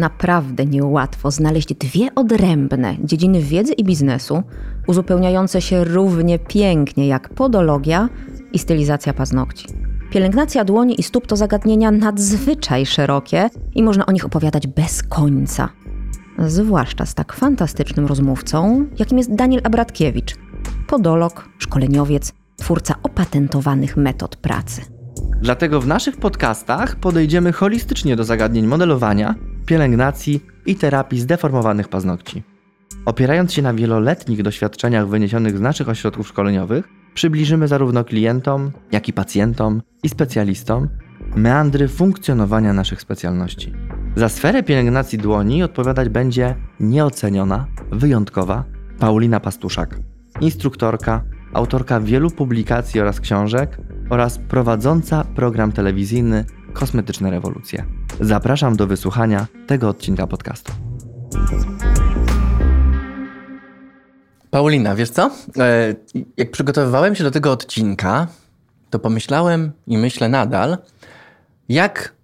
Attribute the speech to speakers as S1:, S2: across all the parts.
S1: Naprawdę niełatwo znaleźć dwie odrębne dziedziny wiedzy i biznesu, uzupełniające się równie pięknie jak podologia i stylizacja paznokci. Pielęgnacja dłoni i stóp to zagadnienia nadzwyczaj szerokie i można o nich opowiadać bez końca. Zwłaszcza z tak fantastycznym rozmówcą, jakim jest Daniel Abratkiewicz, podolog, szkoleniowiec, twórca opatentowanych metod pracy.
S2: Dlatego w naszych podcastach podejdziemy holistycznie do zagadnień modelowania, pielęgnacji i terapii zdeformowanych paznokci. Opierając się na wieloletnich doświadczeniach wyniesionych z naszych ośrodków szkoleniowych, przybliżymy zarówno klientom, jak i pacjentom i specjalistom meandry funkcjonowania naszych specjalności. Za sferę pielęgnacji dłoni odpowiadać będzie nieoceniona, wyjątkowa Paulina Pastuszak, instruktorka, autorka wielu publikacji oraz książek oraz prowadząca program telewizyjny Kosmetyczne Rewolucje. Zapraszam do wysłuchania tego odcinka podcastu.
S3: Paulina, wiesz co? E, jak przygotowywałem się do tego odcinka, to pomyślałem i myślę nadal, jak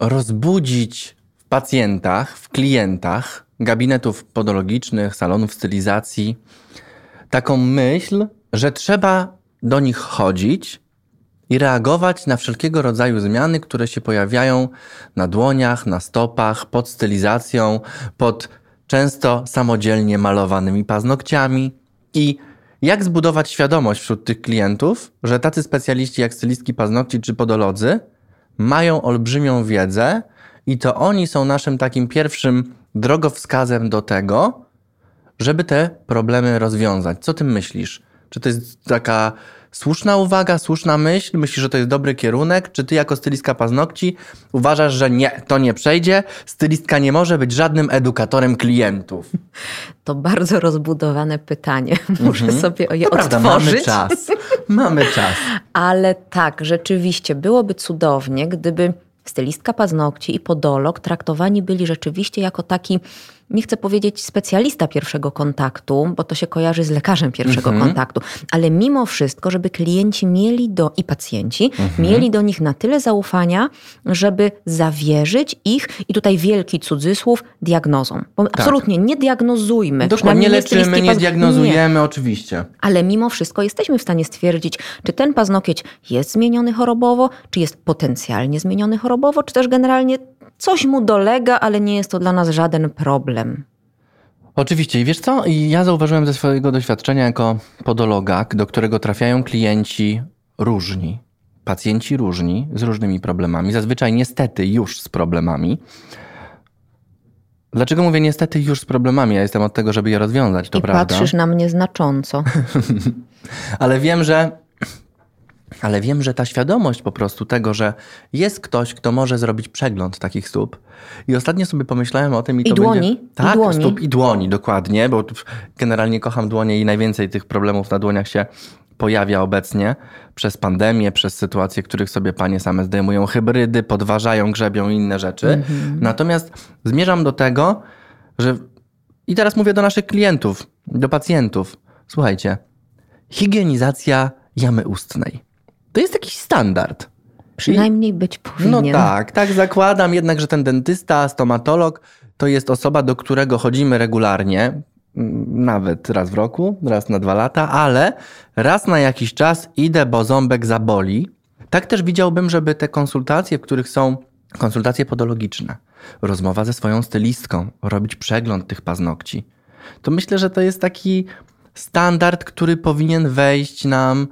S3: rozbudzić w pacjentach, w klientach gabinetów podologicznych, salonów stylizacji taką myśl, że trzeba do nich chodzić i reagować na wszelkiego rodzaju zmiany, które się pojawiają na dłoniach, na stopach, pod stylizacją, pod często samodzielnie malowanymi paznokciami i jak zbudować świadomość wśród tych klientów, że tacy specjaliści jak stylistki paznokci czy podolodzy mają olbrzymią wiedzę i to oni są naszym takim pierwszym drogowskazem do tego, żeby te problemy rozwiązać. Co ty myślisz? Czy to jest taka słuszna uwaga, słuszna myśl? Myślisz, że to jest dobry kierunek? Czy ty jako stylistka paznokci uważasz, że nie, to nie przejdzie? Stylistka nie może być żadnym edukatorem klientów.
S1: To bardzo rozbudowane pytanie. Muszę
S3: Mhm.
S1: sobie je
S3: To prawda,
S1: odtworzyć.
S3: mamy czas. Mamy czas.
S1: Ale tak, rzeczywiście byłoby cudownie, gdyby stylistka paznokci i podolog traktowani byli rzeczywiście jako taki, nie chcę powiedzieć specjalista pierwszego kontaktu, bo to się kojarzy z lekarzem pierwszego
S3: Mhm.
S1: kontaktu, ale mimo wszystko, żeby klienci mieli do i pacjenci
S3: Mhm.
S1: mieli do nich na tyle zaufania, żeby zawierzyć ich i tutaj wielki cudzysłów diagnozą. Bo absolutnie nie diagnozujmy.
S3: Dokładnie, nie leczymy, nie diagnozujemy, oczywiście.
S1: ale mimo wszystko jesteśmy w stanie stwierdzić, czy ten paznokieć jest zmieniony chorobowo, czy jest potencjalnie zmieniony chorobowo, czy też generalnie coś mu dolega, ale nie jest to dla nas żaden problem.
S3: Oczywiście. I wiesz co? Ja zauważyłem ze swojego doświadczenia jako podologa, do którego trafiają klienci różni, pacjenci różni, z różnymi problemami, zazwyczaj niestety już z problemami. Dlaczego mówię niestety już z problemami? Ja jestem od tego, żeby je rozwiązać, to
S1: I
S3: prawda.
S1: patrzysz na mnie znacząco.
S3: Ale wiem, że. Ale wiem, że ta świadomość po prostu tego, że jest ktoś, kto może zrobić przegląd takich stóp. I ostatnio sobie pomyślałem o tym i,
S1: I
S3: to
S1: dłoni,
S3: Będzie...
S1: i
S3: Tak,
S1: dłoni.
S3: stóp i dłoni, dokładnie, bo generalnie kocham dłonie i najwięcej tych problemów na dłoniach się pojawia obecnie przez pandemię, przez sytuacje, których sobie panie same zdejmują hybrydy, podważają, grzebią i inne rzeczy.
S1: Mhm.
S3: Natomiast zmierzam do tego, że i teraz mówię do naszych klientów, do pacjentów. Słuchajcie, higienizacja jamy ustnej. To jest jakiś standard.
S1: Przynajmniej być
S3: No
S1: powinien.
S3: tak, tak zakładam jednak, że ten dentysta, stomatolog to jest osoba, do którego chodzimy regularnie, nawet raz w roku, raz na dwa lata, ale raz na jakiś czas idę, bo ząbek zaboli. Tak też widziałbym, żeby te konsultacje, w których są konsultacje podologiczne, rozmowa ze swoją stylistką, robić przegląd tych paznokci, to myślę, że to jest taki standard, który powinien wejść nam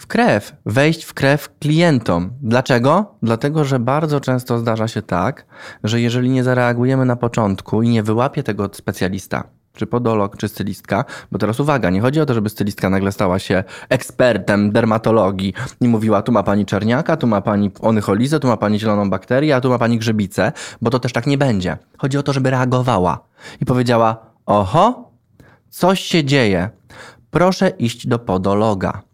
S3: w krew, wejść w krew klientom. Dlaczego? Dlatego, że bardzo często zdarza się tak, że jeżeli nie zareagujemy na początku i nie wyłapie tego specjalista, czy podolog, czy stylistka, bo teraz uwaga, nie chodzi o to, żeby stylistka nagle stała się ekspertem dermatologii i mówiła, tu ma pani czerniaka, tu ma pani onycholizę, tu ma pani zieloną bakterię, a tu ma pani grzybicę, bo to też tak nie będzie. Chodzi o to, żeby reagowała i powiedziała, oho, coś się dzieje, proszę iść do podologa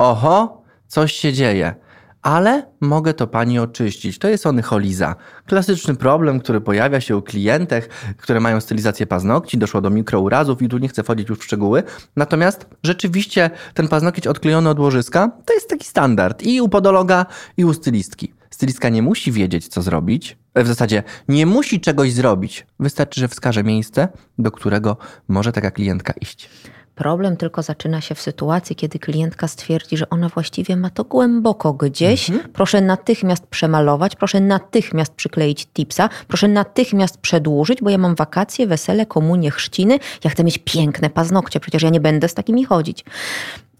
S3: oho, coś się dzieje, ale mogę to pani oczyścić. To jest onycholiza. Klasyczny problem, który pojawia się u klientek, które mają stylizację paznokci, doszło do mikrourazów i tu nie chcę wchodzić już w szczegóły. Natomiast rzeczywiście ten paznokieć odklejony od łożyska to jest taki standard i u podologa, i u stylistki. stylistka nie musi wiedzieć, co zrobić. W zasadzie nie musi czegoś zrobić. Wystarczy, że wskaże miejsce, do którego może taka klientka iść.
S1: Problem tylko zaczyna się w sytuacji, kiedy klientka stwierdzi, że ona właściwie ma to głęboko gdzieś.
S3: Mhm.
S1: Proszę natychmiast przemalować, proszę natychmiast przykleić tipsa, proszę natychmiast przedłużyć, bo ja mam wakacje, wesele, komunie, chrzciny. Ja chcę mieć piękne paznokcie, przecież ja nie będę z takimi chodzić.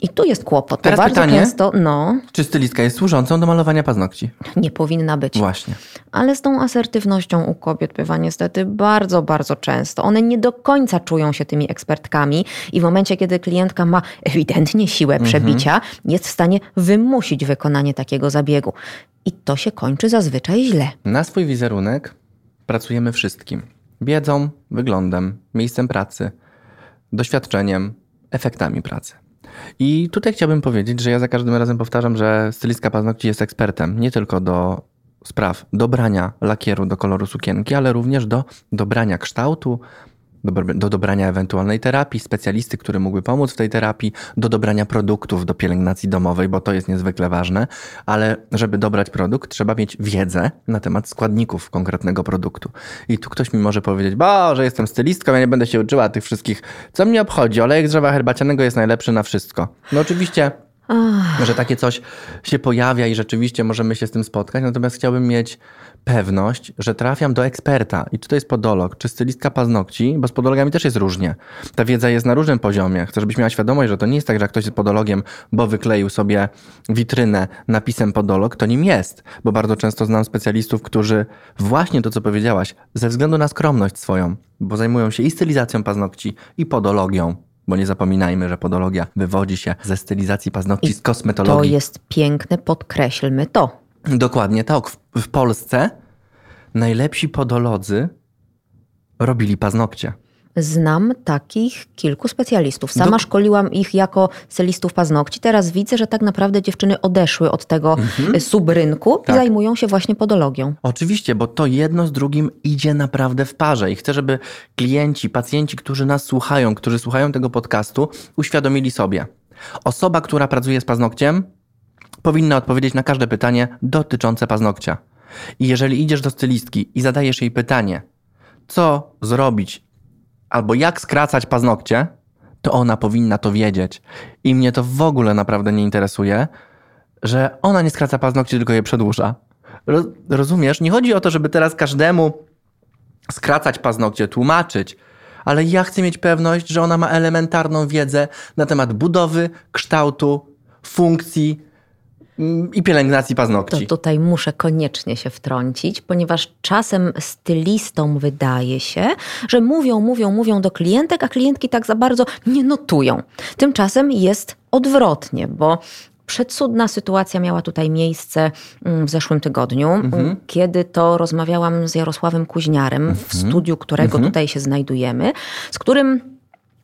S1: I tu jest kłopot.
S3: Teraz
S1: bardzo
S3: pytanie.
S1: często, no,
S3: Czy stylistka jest służącą do malowania paznokci?
S1: nie powinna być.
S3: Właśnie.
S1: Ale z tą asertywnością u kobiet bywa niestety bardzo, bardzo często. One nie do końca czują się tymi ekspertkami i w momencie, kiedy klientka ma ewidentnie siłę przebicia, jest w stanie wymusić wykonanie takiego zabiegu. I to się kończy zazwyczaj źle.
S3: Na swój wizerunek pracujemy wszystkim. Wiedzą, wyglądem, miejscem pracy, doświadczeniem, efektami pracy. I tutaj chciałbym powiedzieć, że ja za każdym razem powtarzam, że stylistka paznokci jest ekspertem nie tylko do spraw dobrania lakieru do koloru sukienki, ale również do dobrania kształtu, do, do dobrania ewentualnej terapii, specjalisty, który mógłby pomóc w tej terapii, do dobrania produktów do pielęgnacji domowej, bo to jest niezwykle ważne, ale żeby dobrać produkt, trzeba mieć wiedzę na temat składników konkretnego produktu. I tu ktoś mi może powiedzieć, bo, że jestem stylistką, ja nie będę się uczyła tych wszystkich, co mnie obchodzi, olejek z drzewa herbacianego jest najlepszy na wszystko. No oczywiście że takie coś się pojawia i rzeczywiście możemy się z tym spotkać, natomiast chciałbym mieć pewność, że trafiam do eksperta. I czy to jest podolog, czy stylistka paznokci, bo z podologami też jest różnie. Ta wiedza jest na różnym poziomie. Chcę, żebyś miała świadomość, że to nie jest tak, że jak ktoś jest podologiem, bo wykleił sobie witrynę napisem podolog, to nim jest. Bo bardzo często znam specjalistów, którzy właśnie to, co powiedziałaś, ze względu na skromność swoją, bo zajmują się i stylizacją paznokci, i podologią, bo nie zapominajmy, że podologia wywodzi się ze stylizacji paznokci,
S1: I
S3: z
S1: To
S3: kosmetologii.
S1: jest piękne, podkreślmy to.
S3: Dokładnie tak. W, Polsce najlepsi podolodzy robili paznokcie.
S1: Znam takich kilku specjalistów. Sama
S3: Do-
S1: szkoliłam ich jako stylistów paznokci. Teraz widzę, że tak naprawdę dziewczyny odeszły od tego mhm. subrynku
S3: Tak.
S1: i zajmują się właśnie podologią.
S3: Oczywiście, bo to jedno z drugim idzie naprawdę w parze i chcę, żeby klienci, pacjenci, którzy nas słuchają, którzy słuchają tego podcastu, uświadomili sobie. Osoba, która pracuje z paznokciem, powinna odpowiedzieć na każde pytanie dotyczące paznokcia. I jeżeli idziesz do stylistki i zadajesz jej pytanie, co zrobić albo jak skracać paznokcie, to ona powinna to wiedzieć. I mnie to w ogóle naprawdę nie interesuje, że ona nie skraca paznokci, tylko je przedłuża. Ro- rozumiesz? Nie chodzi o to, żeby teraz każdemu skracać paznokcie, tłumaczyć, ale ja chcę mieć pewność, że ona ma elementarną wiedzę na temat budowy, kształtu, funkcji i pielęgnacji
S1: To
S3: paznokci.
S1: tutaj muszę koniecznie się wtrącić, ponieważ czasem stylistom wydaje się, że mówią, mówią, mówią do klientek, a klientki tak za bardzo nie notują. Tymczasem jest odwrotnie, bo Przecudna sytuacja miała tutaj miejsce mm, w zeszłym tygodniu, mm, kiedy to rozmawiałam z Jarosławem Kuźniarem w studiu, którego tutaj się znajdujemy, z którym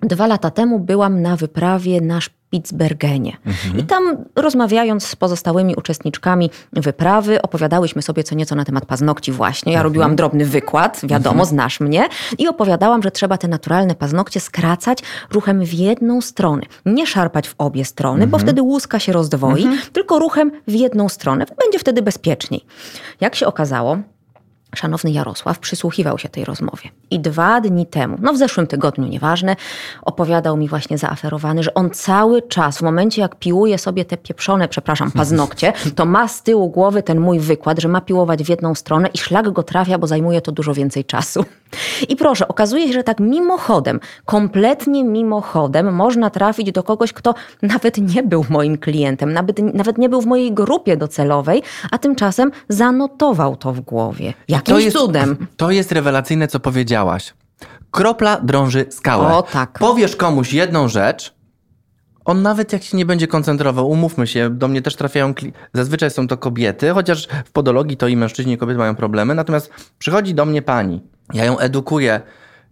S1: Dwa lata temu byłam na wyprawie na Spitsbergenie. I tam rozmawiając z pozostałymi uczestniczkami wyprawy, opowiadałyśmy sobie co nieco na temat paznokci właśnie. Ja robiłam drobny wykład, wiadomo, znasz mnie. I opowiadałam, że trzeba te naturalne paznokcie skracać ruchem w jedną stronę. Nie szarpać w obie strony, bo wtedy łuska się rozdwoi, tylko ruchem w jedną stronę. Będzie wtedy bezpieczniej. Jak się okazało, Szanowny Jarosław przysłuchiwał się tej rozmowie. I dwa dni temu, no w zeszłym tygodniu, nieważne, opowiadał mi właśnie zaaferowany, że on cały czas, w momencie jak piłuje sobie te pieprzone, przepraszam, paznokcie, to ma z tyłu głowy ten mój wykład, że ma piłować w jedną stronę i szlak go trafia, bo zajmuje to dużo więcej czasu. I proszę, okazuje się, że tak mimochodem, kompletnie mimochodem można trafić do kogoś, kto nawet nie był moim klientem, nawet, nawet nie był w mojej grupie docelowej, a tymczasem zanotował to w głowie. Jakimś
S3: jest,
S1: cudem.
S3: To jest rewelacyjne, co powiedziałaś. Kropla drąży skałę.
S1: O, tak.
S3: Powiesz komuś jedną rzecz, on nawet jak się nie będzie koncentrował, umówmy się, do mnie też trafiają, zazwyczaj są to kobiety, chociaż w podologii to i mężczyźni i kobiety mają problemy, natomiast przychodzi do mnie pani, ja ją edukuję,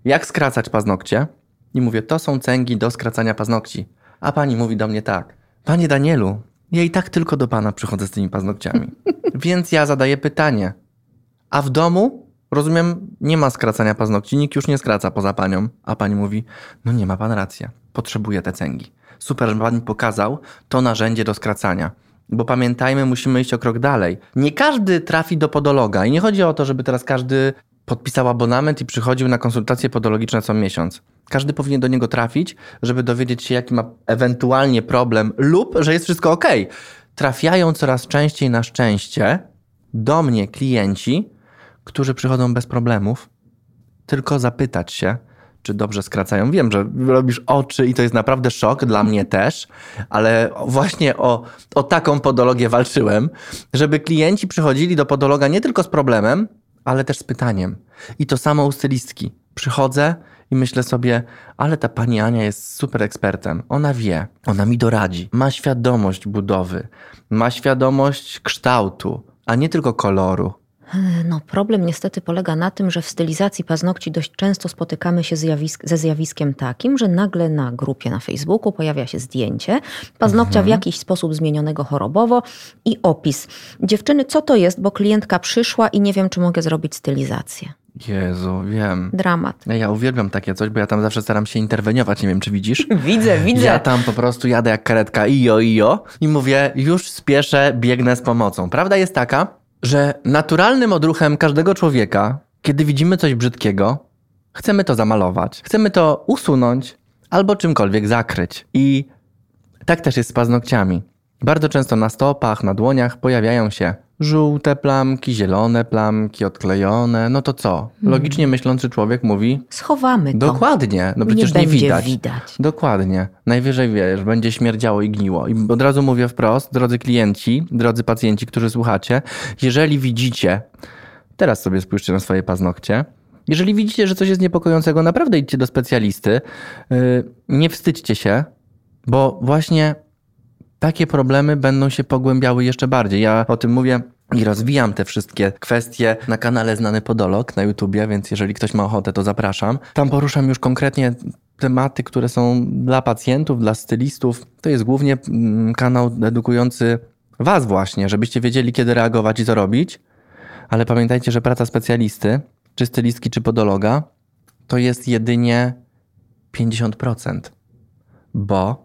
S3: jak skracać paznokcie i mówię, to są cęgi do skracania paznokci. A pani mówi do mnie tak, panie Danielu, ja i tak tylko do pana przychodzę z tymi paznokciami. Więc ja zadaję pytanie, a w domu, rozumiem, nie ma skracania paznokci, nikt już nie skraca poza panią. A pani mówi, no nie ma pan racja, potrzebuję te cęgi. Super, że pan mi pokazał to narzędzie do skracania. Bo pamiętajmy, musimy iść o krok dalej. Nie każdy trafi do podologa i nie chodzi o to, żeby teraz każdy podpisał abonament i przychodził na konsultacje podologiczne co miesiąc. Każdy powinien do niego trafić, żeby dowiedzieć się, jaki ma ewentualnie problem lub, że jest wszystko ok. Trafiają coraz częściej na szczęście do mnie klienci, którzy przychodzą bez problemów, tylko zapytać się, czy dobrze skracają. Wiem, że robisz oczy i to jest naprawdę szok dla mnie też, ale właśnie o, o taką podologię walczyłem, żeby klienci przychodzili do podologa nie tylko z problemem, ale też z pytaniem. I to samo u stylistki. Przychodzę i myślę sobie, ale ta pani Ania jest super ekspertem. Ona wie, ona mi doradzi. Ma świadomość budowy, ma świadomość kształtu, a nie tylko koloru.
S1: No, problem niestety polega na tym, że w stylizacji paznokci dość często spotykamy się zjawisk, ze zjawiskiem takim, że nagle na grupie na Facebooku pojawia się zdjęcie paznokcia w jakiś sposób zmienionego chorobowo i opis. Dziewczyny, co to jest, bo klientka przyszła i nie wiem, czy mogę zrobić stylizację.
S3: Jezu, wiem.
S1: Dramat.
S3: Ja uwielbiam takie coś, bo ja tam zawsze staram się interweniować, nie wiem czy widzisz.
S1: Widzę, widzę.
S3: Ja tam po prostu jadę jak karetka ijo, ijo i mówię, już spieszę, biegnę z pomocą. Prawda jest taka, że naturalnym odruchem każdego człowieka, kiedy widzimy coś brzydkiego, chcemy to zamalować, chcemy to usunąć albo czymkolwiek zakryć. I tak też jest z paznokciami. Bardzo często na stopach, na dłoniach pojawiają się żółte plamki, zielone plamki, odklejone. No to co? Logicznie myślący człowiek mówi:
S1: Schowamy to.
S3: Dokładnie, no przecież
S1: nie,
S3: nie, widać.
S1: widać.
S3: Dokładnie. Najwyżej wiesz, będzie śmierdziało i gniło. I od razu mówię wprost, drodzy klienci, drodzy pacjenci, którzy słuchacie, jeżeli widzicie, teraz sobie spójrzcie na swoje paznokcie, jeżeli widzicie, że coś jest niepokojącego, naprawdę idźcie do specjalisty. Yy, nie wstydźcie się, bo właśnie takie problemy będą się pogłębiały jeszcze bardziej. Ja o tym mówię i rozwijam te wszystkie kwestie na kanale Znany Podolog na YouTubie, więc jeżeli ktoś ma ochotę, to zapraszam. Tam poruszam już konkretnie tematy, które są dla pacjentów, dla stylistów. To jest głównie mm, kanał edukujący Was właśnie, żebyście wiedzieli, kiedy reagować i co robić. Ale pamiętajcie, że praca specjalisty, czy stylistki, czy podologa, to jest jedynie 50%. Bo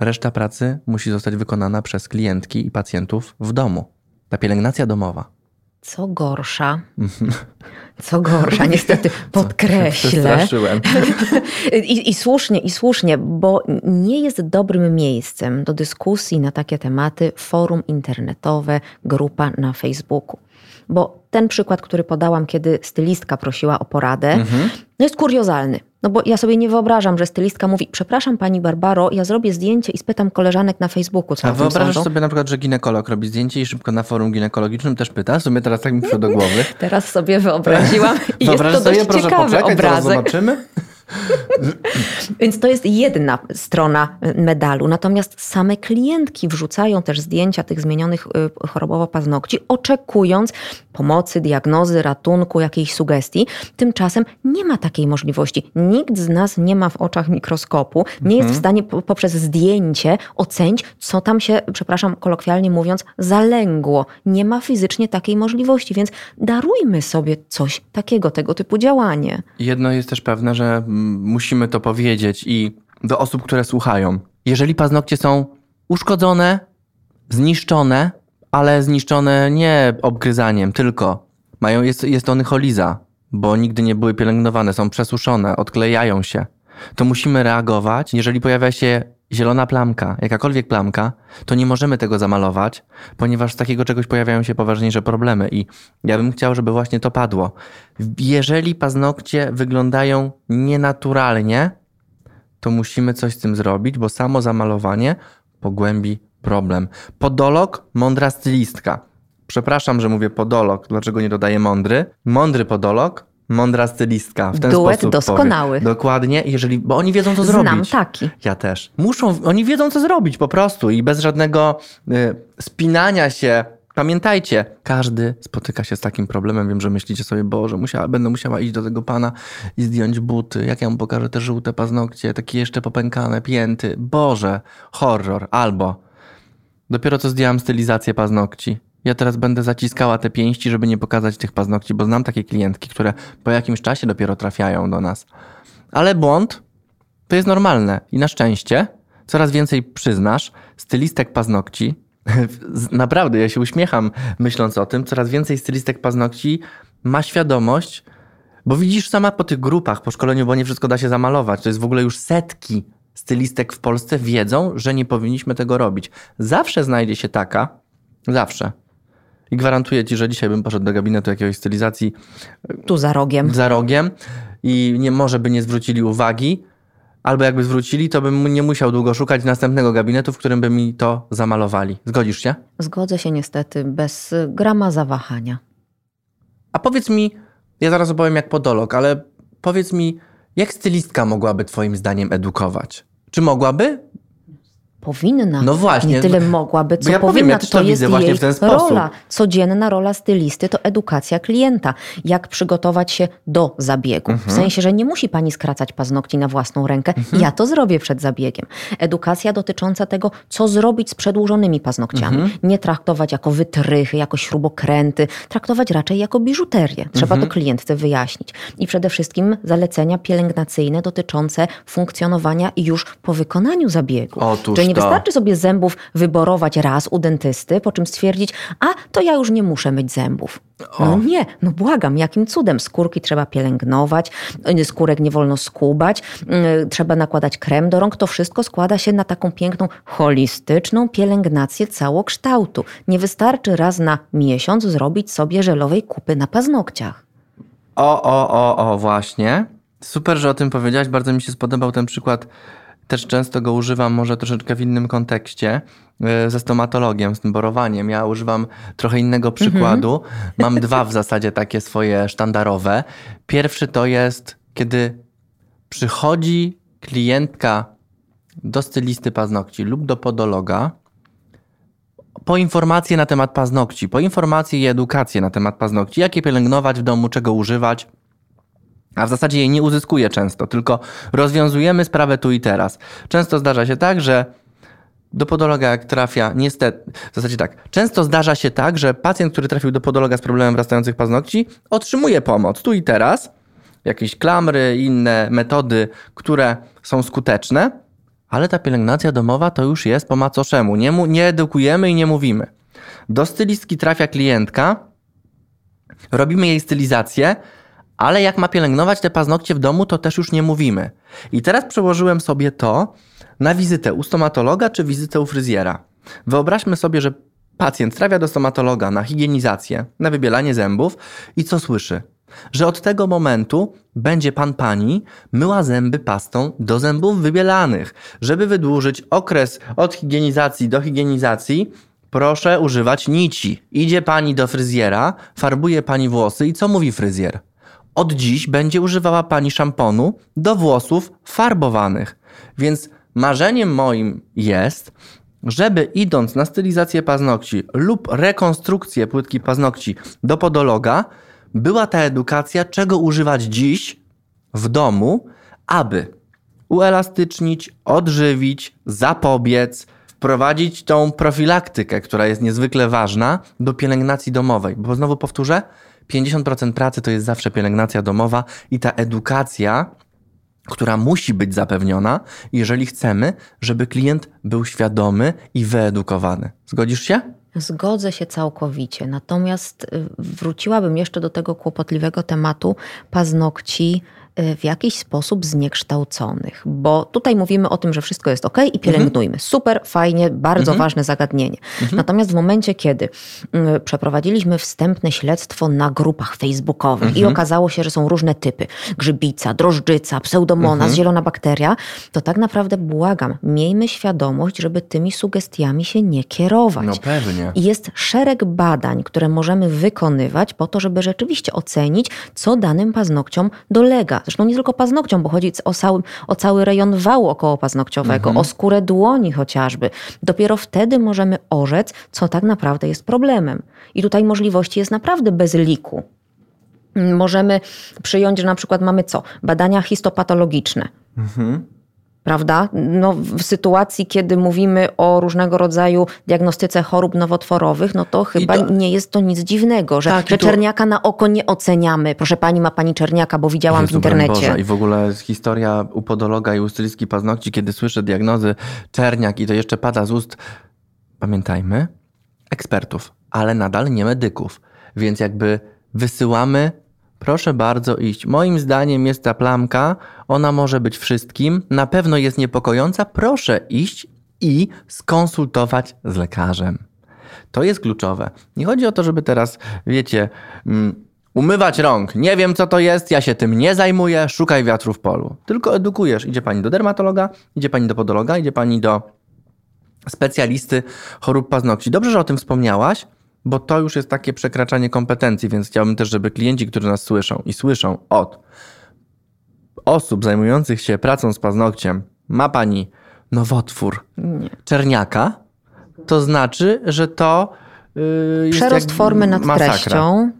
S3: Reszta pracy musi zostać wykonana przez klientki i pacjentów w domu. Ta pielęgnacja domowa.
S1: Co gorsza, co gorsza, niestety podkreślę. I, I słusznie, i słusznie, bo nie jest dobrym miejscem do dyskusji na takie tematy forum internetowe, grupa na Facebooku. Bo ten przykład, który podałam, kiedy stylistka prosiła o poradę, no jest kuriozalny. No bo ja sobie nie wyobrażam, że stylistka mówi, przepraszam pani Barbaro, ja zrobię zdjęcie i spytam koleżanek na Facebooku, co
S3: A wyobrażasz
S1: sądzą.
S3: sobie na przykład, że ginekolog robi zdjęcie i szybko na forum ginekologicznym też pyta? W sumie teraz tak mi przyszło do głowy.
S1: Teraz sobie wyobraziłam i jest to dość
S3: sobie,
S1: ciekawy
S3: poczekać, zaraz
S1: obrazek.
S3: zobaczymy.
S1: Więc to jest jedna strona medalu. Natomiast same klientki wrzucają też zdjęcia tych zmienionych y, chorobowo paznokci, oczekując pomocy, diagnozy, ratunku, jakiejś sugestii. Tymczasem nie ma takiej możliwości. Nikt z nas nie ma w oczach mikroskopu, nie jest w stanie po- poprzez zdjęcie ocenić, co tam się, przepraszam, kolokwialnie mówiąc, zalęgło. Nie ma fizycznie takiej możliwości, więc darujmy sobie coś takiego, tego typu działanie.
S3: Jedno jest też pewne, że musimy to powiedzieć i do osób, które słuchają. Jeżeli paznokcie są uszkodzone, zniszczone, ale zniszczone nie obgryzaniem, tylko mają, jest, jest to bo nigdy nie były pielęgnowane, są przesuszone, odklejają się, to musimy reagować. Jeżeli pojawia się zielona plamka, jakakolwiek plamka, to nie możemy tego zamalować, ponieważ z takiego czegoś pojawiają się poważniejsze problemy i ja bym chciał, żeby właśnie to padło. Jeżeli paznokcie wyglądają nienaturalnie, to musimy coś z tym zrobić, bo samo zamalowanie pogłębi problem. Podolog, mądra stylistka. Przepraszam, że mówię podolog, dlaczego nie dodaję mądry? Mądry podolog, mądra stylistka. W ten
S1: Duet
S3: sposób
S1: doskonały.
S3: Powiem. Dokładnie, jeżeli, bo oni wiedzą co
S1: Znam
S3: zrobić.
S1: taki.
S3: Ja też. Muszą, oni wiedzą co zrobić po prostu i bez żadnego y, spinania się. Pamiętajcie, każdy spotyka się z takim problemem. Wiem, że myślicie sobie, Boże, musiała, będę musiała iść do tego pana i zdjąć buty. Jak ja mu pokażę te żółte paznokcie, takie jeszcze popękane, pięty. Boże, horror. Albo dopiero co zdjęłam stylizację paznokci. Ja teraz będę zaciskała te pięści, żeby nie pokazać tych paznokci, bo znam takie klientki, które po jakimś czasie dopiero trafiają do nas. Ale błąd to jest normalne i na szczęście coraz więcej przyznasz stylistek paznokci Naprawdę, ja się uśmiecham myśląc o tym. Coraz więcej stylistek paznokci ma świadomość, bo widzisz sama po tych grupach, po szkoleniu, bo nie wszystko da się zamalować. To jest w ogóle już setki stylistek w Polsce wiedzą, że nie powinniśmy tego robić. Zawsze znajdzie się taka, zawsze. I gwarantuję ci, że dzisiaj bym poszedł do gabinetu jakiegoś stylizacji
S1: Tu za rogiem.
S3: za rogiem i nie, może by nie zwrócili uwagi, albo jakby zwrócili, to bym nie musiał długo szukać następnego gabinetu, w którym by mi to zamalowali. Zgodzisz się?
S1: Zgodzę się niestety bez grama zawahania.
S3: A powiedz mi, ja zaraz opowiem jak podolog, ale powiedz mi, jak stylistka mogłaby twoim zdaniem edukować? Czy mogłaby?
S1: Powinna.
S3: No właśnie.
S1: Nie tyle mogłaby, co
S3: ja powiem,
S1: powinna.
S3: ja też
S1: to
S3: to
S1: jest
S3: właśnie
S1: jej rola. Codzienna rola stylisty to edukacja klienta. Jak przygotować się do zabiegu.
S3: Mhm.
S1: W sensie, że nie musi pani skracać paznokci na własną rękę. Ja to zrobię przed zabiegiem. Edukacja dotycząca tego, co zrobić z przedłużonymi paznokciami.
S3: Mhm.
S1: Nie traktować jako wytrychy, jako śrubokręty. Traktować raczej jako biżuterię. Trzeba
S3: Mhm.
S1: to klientce wyjaśnić. I przede wszystkim zalecenia pielęgnacyjne dotyczące funkcjonowania już po wykonaniu zabiegu.
S3: Otóż
S1: Czyli nie. Wystarczy sobie zębów wyborować raz u dentysty, po czym stwierdzić, a to ja już nie muszę myć zębów. No nie, no błagam, jakim cudem skórki trzeba pielęgnować, y, skórek nie wolno skubać, y, trzeba nakładać krem do rąk. To wszystko składa się na taką piękną, holistyczną pielęgnację całokształtu. Nie wystarczy raz na miesiąc zrobić sobie żelowej kupy na paznokciach.
S3: O, o, o, o, właśnie. Super, że o tym powiedziałaś. Bardzo mi się spodobał ten przykład. Też często go używam, może troszeczkę w innym kontekście, yy, ze stomatologiem, z tym borowaniem. Ja używam trochę innego przykładu. Mam dwa w zasadzie takie swoje sztandarowe. Pierwszy to jest, kiedy przychodzi klientka do stylisty paznokci lub do podologa po informacje na temat paznokci, po informacje i edukację na temat paznokci, jakie pielęgnować w domu, czego używać. A w zasadzie jej nie uzyskuje często, tylko rozwiązujemy sprawę tu i teraz. Często zdarza się tak, że do podologa jak trafia, niestety, w zasadzie tak, często zdarza się tak, że pacjent, który trafił do podologa z problemem wrastających paznokci, otrzymuje pomoc tu i teraz, jakieś klamry, inne metody, które są skuteczne, ale ta pielęgnacja domowa to już jest po macoszemu. Nie, mu, nie edukujemy i nie mówimy. Do stylistki trafia klientka, robimy jej stylizację, ale jak ma pielęgnować te paznokcie w domu, to też już nie mówimy. I teraz przełożyłem sobie to na wizytę u stomatologa czy wizytę u fryzjera. Wyobraźmy sobie, że pacjent trafia do stomatologa na higienizację, na wybielanie zębów i co słyszy? Że od tego momentu będzie pan pani myła zęby pastą do zębów wybielanych. Żeby wydłużyć okres od higienizacji do higienizacji, proszę używać nici. Idzie pani do fryzjera, farbuje pani włosy i co mówi fryzjer? Od dziś będzie używała pani szamponu do włosów farbowanych. Więc marzeniem moim jest, żeby idąc na stylizację paznokci lub rekonstrukcję płytki paznokci do podologa, była ta edukacja, czego używać dziś w domu, aby uelastycznić, odżywić, zapobiec, wprowadzić tą profilaktykę, która jest niezwykle ważna do pielęgnacji domowej. Bo znowu powtórzę, 50% pracy to jest zawsze pielęgnacja domowa i ta edukacja, która musi być zapewniona, jeżeli chcemy, żeby klient był świadomy i wyedukowany. Zgodzisz się?
S1: Zgodzę się całkowicie. Natomiast y, wróciłabym jeszcze do tego kłopotliwego tematu paznokci w jakiś sposób zniekształconych, bo tutaj mówimy o tym, że wszystko jest ok i pielęgnujmy. Super, fajnie, bardzo ważne zagadnienie. Natomiast w momencie, kiedy y, przeprowadziliśmy wstępne śledztwo na grupach facebookowych i okazało się, że są różne typy, grzybica, drożdżyca, pseudomonas, zielona bakteria, to tak naprawdę błagam, miejmy świadomość, żeby tymi sugestiami się nie kierować.
S3: No pewnie.
S1: Jest szereg badań, które możemy wykonywać po to, żeby rzeczywiście ocenić, co danym paznokciom dolega. Zresztą nie tylko paznokciom, bo chodzi o cały, o cały rejon wału okołopaznokciowego, o skórę dłoni chociażby. Dopiero wtedy możemy orzec, co tak naprawdę jest problemem. I tutaj możliwości jest naprawdę bez liku. Możemy przyjąć, że na przykład mamy co? Badania histopatologiczne. Prawda? No, w sytuacji, kiedy mówimy o różnego rodzaju diagnostyce chorób nowotworowych, no to chyba
S3: to-
S1: nie jest to nic dziwnego, że,
S3: Tak,
S1: że
S3: to-
S1: czerniaka na oko nie oceniamy. Proszę pani, ma pani czerniaka, bo widziałam w
S3: Jezu, broń
S1: internecie.
S3: Boże. I w ogóle historia u podologa i u stylistki paznokci, kiedy słyszę diagnozy czerniak i to jeszcze pada z ust. Pamiętajmy, ekspertów, ale nadal nie medyków. Więc jakby wysyłamy, proszę bardzo iść. Moim zdaniem jest ta plamka, ona może być wszystkim, na pewno jest niepokojąca, proszę iść i skonsultować z lekarzem. To jest kluczowe. Nie chodzi o to, żeby teraz, wiecie, mm, umywać rąk. Nie wiem, co to jest, ja się tym nie zajmuję, szukaj wiatru w polu. Tylko edukujesz. Idzie pani do dermatologa, idzie pani do podologa, idzie pani do specjalisty chorób paznokci. Dobrze, że o tym wspomniałaś, bo to już jest takie przekraczanie kompetencji, więc chciałbym też, żeby klienci, którzy nas słyszą i słyszą od osób zajmujących się pracą z paznokciem, ma pani nowotwór
S1: Nie.
S3: czerniaka, to znaczy, że to yy, jest
S1: Przerost formy nad
S3: masakra.
S1: treścią,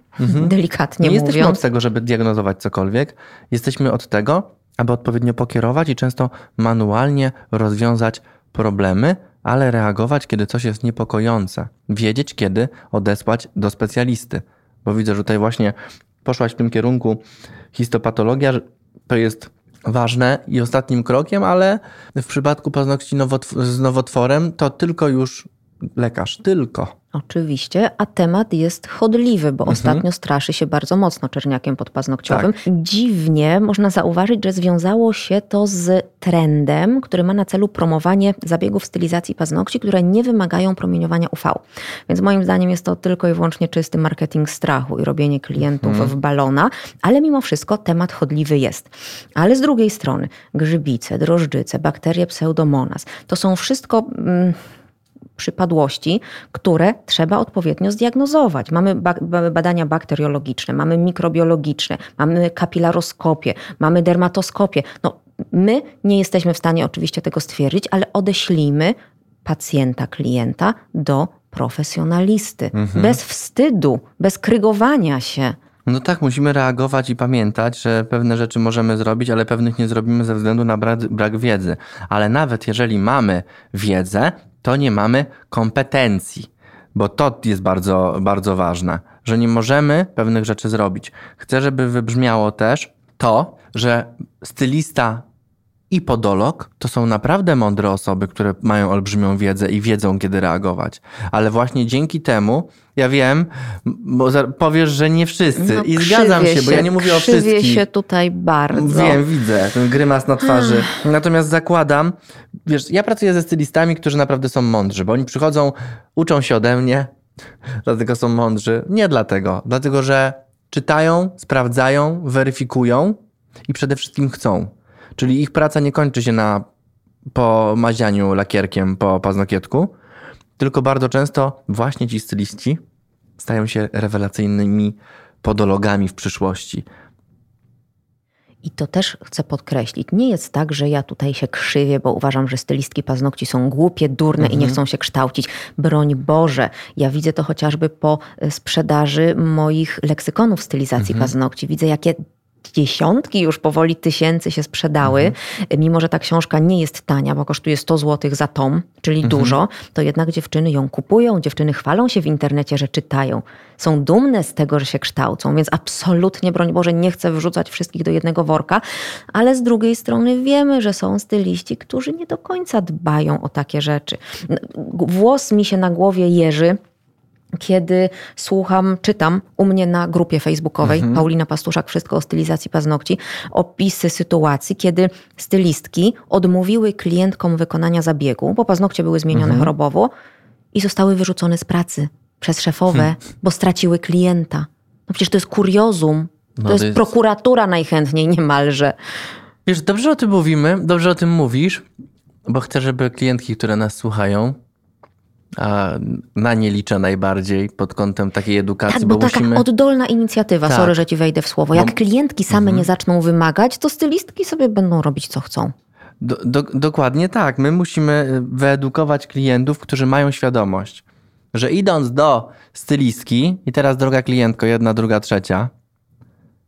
S1: delikatnie
S3: Nie jesteśmy
S1: mówiąc.
S3: od tego, żeby diagnozować cokolwiek. Jesteśmy od tego, aby odpowiednio pokierować i często manualnie rozwiązać problemy, ale reagować, kiedy coś jest niepokojące. Wiedzieć, kiedy odesłać do specjalisty. Bo widzę, że tutaj właśnie poszłaś w tym kierunku histopatologia, to jest ważne i ostatnim krokiem, ale w przypadku paznokci nowotw- z nowotworem to tylko już lekarz. Tylko.
S1: Oczywiście, a temat jest chodliwy, bo ostatnio straszy się bardzo mocno czerniakiem podpaznokciowym. Dziwnie można zauważyć, że związało się to z trendem, który ma na celu promowanie zabiegów stylizacji paznokci, które nie wymagają promieniowania UV. Więc moim zdaniem jest to tylko i wyłącznie czysty marketing strachu i robienie klientów w balona, ale mimo wszystko temat chodliwy jest. Ale z drugiej strony grzybice, drożdżyce, bakterie pseudomonas, to są wszystko... Przypadłości, które trzeba odpowiednio zdiagnozować. Mamy badania bakteriologiczne, mamy mikrobiologiczne, mamy kapilaroskopię, mamy dermatoskopię. No, my nie jesteśmy w stanie oczywiście tego stwierdzić, ale odeślijmy pacjenta, klienta do profesjonalisty. Bez wstydu, bez krygowania się.
S3: No tak, musimy reagować i pamiętać, że pewne rzeczy możemy zrobić, ale pewnych nie zrobimy ze względu na brak, brak wiedzy. Ale nawet jeżeli mamy wiedzę, to nie mamy kompetencji, bo to jest bardzo, bardzo ważne, że nie możemy pewnych rzeczy zrobić. Chcę, żeby wybrzmiało też to, że stylista i podolog to są naprawdę mądre osoby, które mają olbrzymią wiedzę i wiedzą, kiedy reagować. Ale właśnie dzięki temu, ja wiem, bo powiesz, że nie wszyscy.
S1: No,
S3: I zgadzam
S1: krzywię
S3: się, bo ja nie mówię o wszystkich.
S1: się tutaj bardzo.
S3: Wiem, widzę ten grymas na twarzy. Natomiast zakładam, wiesz, ja pracuję ze stylistami, którzy naprawdę są mądrzy, bo oni przychodzą, uczą się ode mnie, dlatego są mądrzy. Nie dlatego, dlatego że czytają, sprawdzają, weryfikują i przede wszystkim chcą. Czyli ich praca nie kończy się na pomazianiu lakierkiem po paznokietku, tylko bardzo często właśnie ci styliści stają się rewelacyjnymi podologami w przyszłości.
S1: I to też chcę podkreślić. Nie jest tak, że ja tutaj się krzywię, bo uważam, że stylistki paznokci są głupie, durne i nie chcą się kształcić. Broń Boże. Ja widzę to chociażby po e, sprzedaży moich leksykonów stylizacji paznokci. Widzę, jakie dziesiątki już powoli tysięcy się sprzedały. Mimo, że ta książka nie jest tania, bo kosztuje 100 zł za tom, czyli dużo, to jednak dziewczyny ją kupują, dziewczyny chwalą się w internecie, że czytają. Są dumne z tego, że się kształcą, więc absolutnie, broń Boże, nie chcę wrzucać wszystkich do jednego worka, ale z drugiej strony wiemy, że są styliści, którzy nie do końca dbają o takie rzeczy. Włos mi się na głowie jeży, kiedy słucham, czytam u mnie na grupie facebookowej Paulina Pastuszak, wszystko o stylizacji paznokci, opisy sytuacji, kiedy stylistki odmówiły klientkom wykonania zabiegu, bo paznokcie były zmienione chorobowo i zostały wyrzucone z pracy przez szefowe, bo straciły klienta. No przecież to jest kuriozum. To,
S3: No
S1: jest,
S3: to jest-
S1: prokuratura najchętniej niemalże.
S3: Wiesz, dobrze o tym mówimy, dobrze o tym mówisz, bo chcę, żeby klientki, które nas słuchają, a na nie liczę najbardziej pod kątem takiej edukacji,
S1: Tak,
S3: bo,
S1: bo taka
S3: musimy...
S1: oddolna inicjatywa,
S3: Tak.
S1: sorry, że ci wejdę w słowo. Jak klientki same nie zaczną wymagać, to stylistki sobie będą robić co chcą.
S3: Do, do, dokładnie tak. My musimy wyedukować klientów, którzy mają świadomość, że idąc do stylistki, i teraz droga klientko, jedna, druga, trzecia,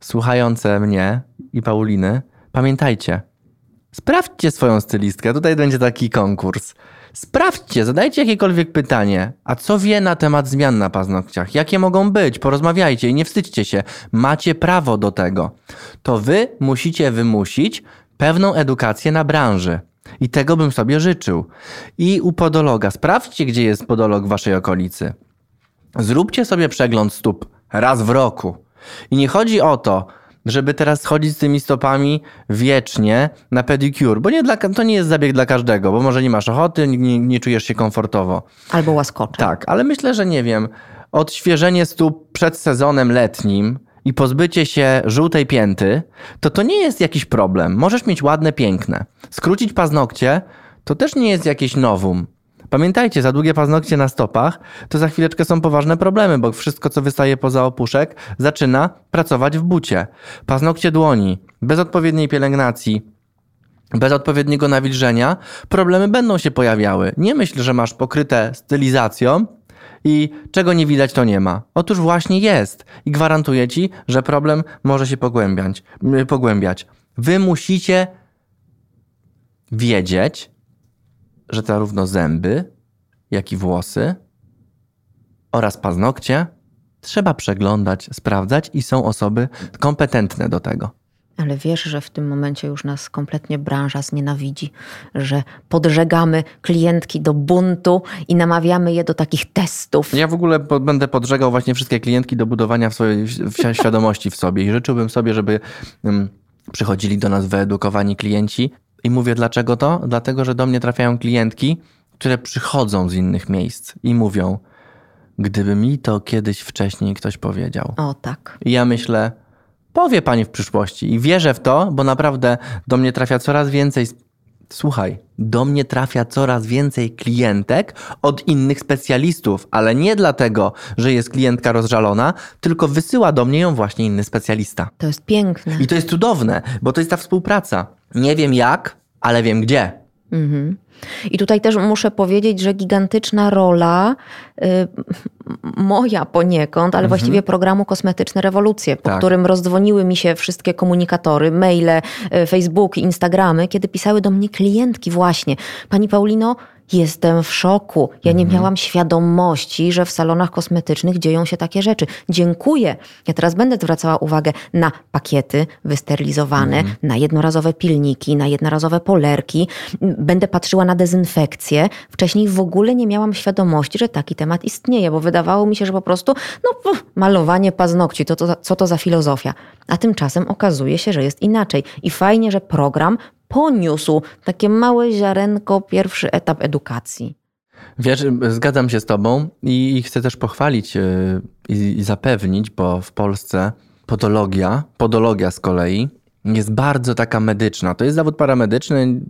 S3: słuchające mnie i Pauliny, pamiętajcie, sprawdźcie swoją stylistkę. Tutaj będzie taki konkurs. Sprawdźcie, zadajcie jakiekolwiek pytanie. A co wie na temat zmian na paznokciach? Jakie mogą być? Porozmawiajcie i nie wstydźcie się. Macie prawo do tego. To wy musicie wymusić pewną edukację na branży. I tego bym sobie życzył. I u podologa. Sprawdźcie, gdzie jest podolog w waszej okolicy. Zróbcie sobie przegląd stóp raz w roku. I nie chodzi o to, żeby teraz chodzić z tymi stopami wiecznie na pedicure, bo nie dla, to nie jest zabieg dla każdego, bo może nie masz ochoty, nie, nie czujesz się komfortowo.
S1: Albo łaskocze.
S3: Tak, ale myślę, że nie wiem, odświeżenie stóp przed sezonem letnim i pozbycie się żółtej pięty, to to nie jest jakiś problem. Możesz mieć ładne, piękne. Skrócić paznokcie to też nie jest jakieś nowum. Pamiętajcie, za długie paznokcie na stopach to za chwileczkę są poważne problemy, bo wszystko, co wystaje poza opuszek, zaczyna pracować w bucie. Paznokcie dłoni, bez odpowiedniej pielęgnacji, bez odpowiedniego nawilżenia, problemy będą się pojawiały. Nie myśl, że masz pokryte stylizacją i czego nie widać, to nie ma. Otóż właśnie jest i gwarantuję ci, że problem może się pogłębiać. pogłębiać. Wy musicie wiedzieć, że zarówno zęby, jak i włosy oraz paznokcie trzeba przeglądać, sprawdzać i są osoby kompetentne do tego.
S1: Ale wiesz, że w tym momencie już nas kompletnie branża znienawidzi, że podżegamy klientki do buntu i namawiamy je do takich testów.
S3: Ja w ogóle po, będę podżegał właśnie wszystkie klientki do budowania w swojej w świadomości w sobie i życzyłbym sobie, żeby um, przychodzili do nas wyedukowani klienci. I mówię dlaczego to? Dlatego, że do mnie trafiają klientki, które przychodzą z innych miejsc i mówią, gdyby mi to kiedyś wcześniej ktoś powiedział.
S1: O tak.
S3: I ja myślę, Powie pani w przyszłości i wierzę w to, bo naprawdę do mnie trafia coraz więcej. Słuchaj, do mnie trafia coraz więcej klientek od innych specjalistów, ale nie dlatego, że jest klientka rozżalona, tylko wysyła do mnie ją właśnie inny specjalista.
S1: To jest piękne.
S3: I to jest cudowne, bo to jest ta współpraca. Nie wiem jak, ale wiem gdzie.
S1: Mhm. I tutaj też muszę powiedzieć, że gigantyczna rola y, moja poniekąd, ale mhm. właściwie programu Kosmetyczne Rewolucje, po tak. którym rozdzwoniły mi się wszystkie komunikatory, maile, y, Facebook, Instagramy, kiedy pisały do mnie klientki właśnie. Pani Paulino, Jestem w szoku. Ja nie mhm. miałam świadomości, że w salonach kosmetycznych dzieją się takie rzeczy. Dziękuję. Ja teraz będę zwracała uwagę na pakiety wysterylizowane, mhm. na jednorazowe pilniki, na jednorazowe polerki. Będę patrzyła na dezynfekcję. Wcześniej w ogóle nie miałam świadomości, że taki temat istnieje, bo wydawało mi się, że po prostu no, malowanie paznokci, to, to, co to za filozofia. A tymczasem okazuje się, że jest inaczej. I fajnie, że program poniósł takie małe ziarenko, pierwszy etap edukacji.
S3: Wiesz, zgadzam się z Tobą i chcę też pochwalić e, i zapewnić, bo w Polsce podologia, podologia z kolei jest bardzo taka medyczna. To jest zawód paramedyczny,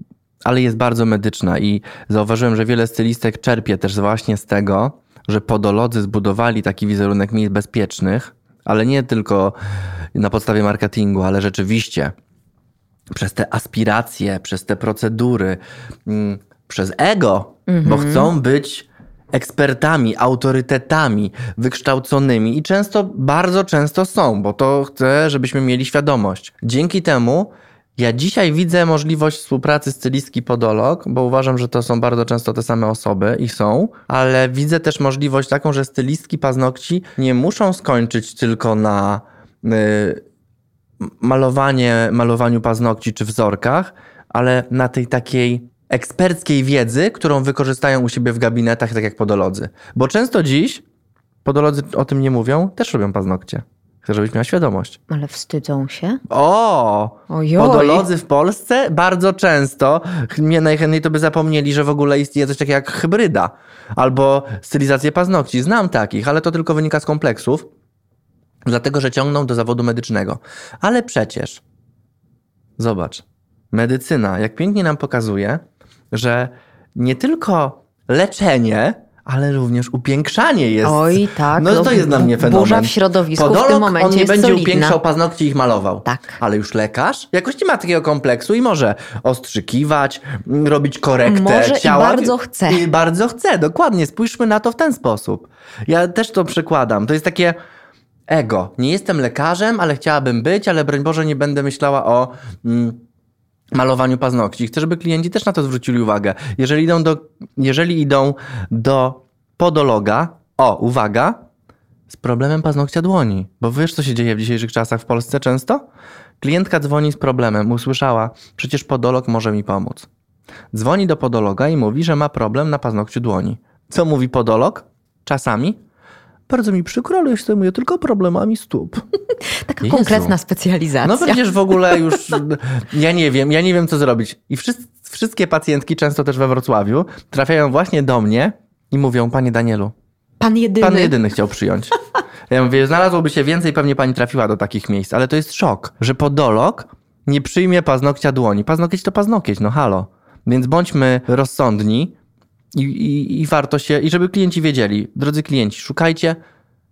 S3: ale jest bardzo medyczna i zauważyłem, że wiele stylistek czerpie też właśnie z tego, że podolodzy zbudowali taki wizerunek miejsc bezpiecznych, ale nie tylko na podstawie marketingu, ale rzeczywiście przez te aspiracje, przez te procedury, mm, przez ego, mhm. bo chcą być ekspertami, autorytetami wykształconymi i często, bardzo często są, bo to chcę, żebyśmy mieli świadomość. Dzięki temu ja dzisiaj widzę możliwość współpracy stylistki podolog, bo uważam, że to są bardzo często te same osoby i są, ale widzę też możliwość taką, że stylistki paznokci nie muszą skończyć tylko na y, malowanie, malowaniu paznokci czy wzorkach, ale na tej takiej eksperckiej wiedzy, którą wykorzystają u siebie w gabinetach, tak jak podolodzy. Bo często dziś, podolodzy o tym nie mówią, też robią paznokcie. Chcę, żebyś miała świadomość.
S1: Ale wstydzą się?
S3: O! Ojoj. Podolodzy w Polsce bardzo często, mnie najchętniej to by zapomnieli, że w ogóle istnieje coś takiego jak hybryda. Albo stylizację paznokci. Znam takich, ale to tylko wynika z kompleksów dlatego że ciągną do zawodu medycznego. Ale przecież, zobacz, medycyna, jak pięknie nam pokazuje, że nie tylko leczenie, ale również upiększanie jest.
S1: Oj, tak.
S3: No to jest dla mnie fenomen.
S1: Burza w środowisku
S3: Podolog,
S1: w tym momencie
S3: on nie będzie
S1: solidna.
S3: upiększał paznokci i ich malował.
S1: Tak.
S3: Ale już lekarz jakoś nie ma takiego kompleksu i może ostrzykiwać, robić korektę
S1: może
S3: ciała.
S1: i bardzo chce.
S3: I bardzo chce, dokładnie. Spójrzmy na to w ten sposób. Ja też to przekładam. To jest takie ego. Nie jestem lekarzem, ale chciałabym być, ale broń Boże nie będę myślała o mm, malowaniu paznokci. Chcę, żeby klienci też na to zwrócili uwagę. Jeżeli idą do, jeżeli idą do podologa, o, uwaga, z problemem paznokcia dłoni. Bo wiesz, co się dzieje w dzisiejszych czasach w Polsce często? Klientka dzwoni z problemem, usłyszała, przecież podolog może mi pomóc. Dzwoni do podologa i mówi, że ma problem na paznokciu dłoni. Co mówi podolog? Czasami bardzo mi przykro, ale ja się zajmuję tylko problemami stóp.
S1: Taka
S3: Jezu.
S1: konkretna specjalizacja.
S3: No przecież w ogóle już, ja nie wiem, ja nie wiem co zrobić. I wszyscy, wszystkie pacjentki, często też we Wrocławiu, trafiają właśnie do mnie i mówią, panie Danielu,
S1: Pan jedyny.
S3: pan jedyny chciał przyjąć. Ja mówię, znalazłoby się więcej, pewnie pani trafiła do takich miejsc, ale to jest szok, że podolog nie przyjmie paznokcia dłoni. Paznokieć to paznokieć, no halo. Więc bądźmy rozsądni i, i, i warto się, i żeby klienci wiedzieli, drodzy klienci, szukajcie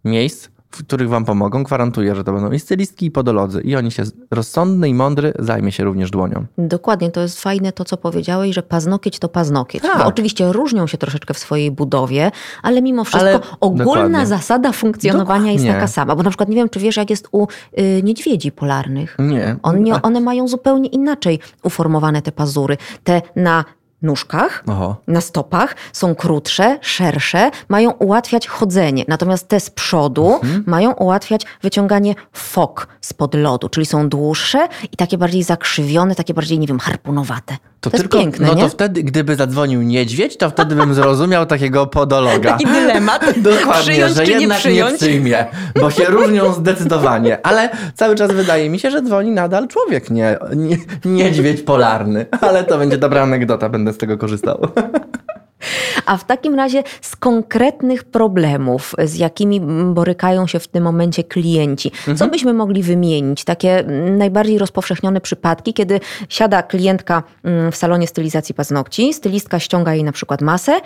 S3: miejsc, w których wam pomogą. Gwarantuję, że to będą i stylistki, i podolodzy. I oni się, rozsądny i mądry, zajmie się również dłonią.
S1: Dokładnie, to jest fajne to, co powiedziałeś, że paznokieć to paznokieć.
S3: Tak.
S1: Bo oczywiście różnią się troszeczkę w swojej budowie, ale mimo wszystko
S3: Ale-
S1: ogólna
S3: dokładnie.
S1: zasada funkcjonowania jest
S3: Dokładnie.
S1: taka sama. Bo na przykład nie wiem, czy wiesz, jak jest u y, niedźwiedzi polarnych.
S3: Nie.
S1: On nie, one mają zupełnie inaczej uformowane te pazury. Te na nóżkach,
S3: Oho.
S1: na stopach są krótsze, szersze, mają ułatwiać chodzenie. Natomiast te z przodu
S3: Mhm.
S1: mają ułatwiać wyciąganie fok spod lodu, czyli są dłuższe i takie bardziej zakrzywione, takie bardziej, nie wiem, harpunowate. To, jest
S3: tylko,
S1: piękne,
S3: no
S1: nie?
S3: to wtedy, gdyby zadzwonił niedźwiedź, to wtedy bym zrozumiał takiego podologa.
S1: Taki dylemat.
S3: Dokładnie,
S1: Przyjąć
S3: że
S1: czy nie
S3: jednak
S1: przyjąć?
S3: przyjmie, bo się różnią zdecydowanie. Ale cały czas wydaje mi się, że dzwoni nadal człowiek, nie, nie niedźwiedź polarny. Ale to będzie dobra anegdota, będę z tego korzystał.
S1: A w takim razie z konkretnych problemów, z jakimi borykają się w tym momencie klienci,
S3: Mhm.
S1: co byśmy mogli wymienić? Takie najbardziej rozpowszechnione przypadki, kiedy siada klientka mm, w salonie stylizacji paznokci, stylistka ściąga jej na przykład masę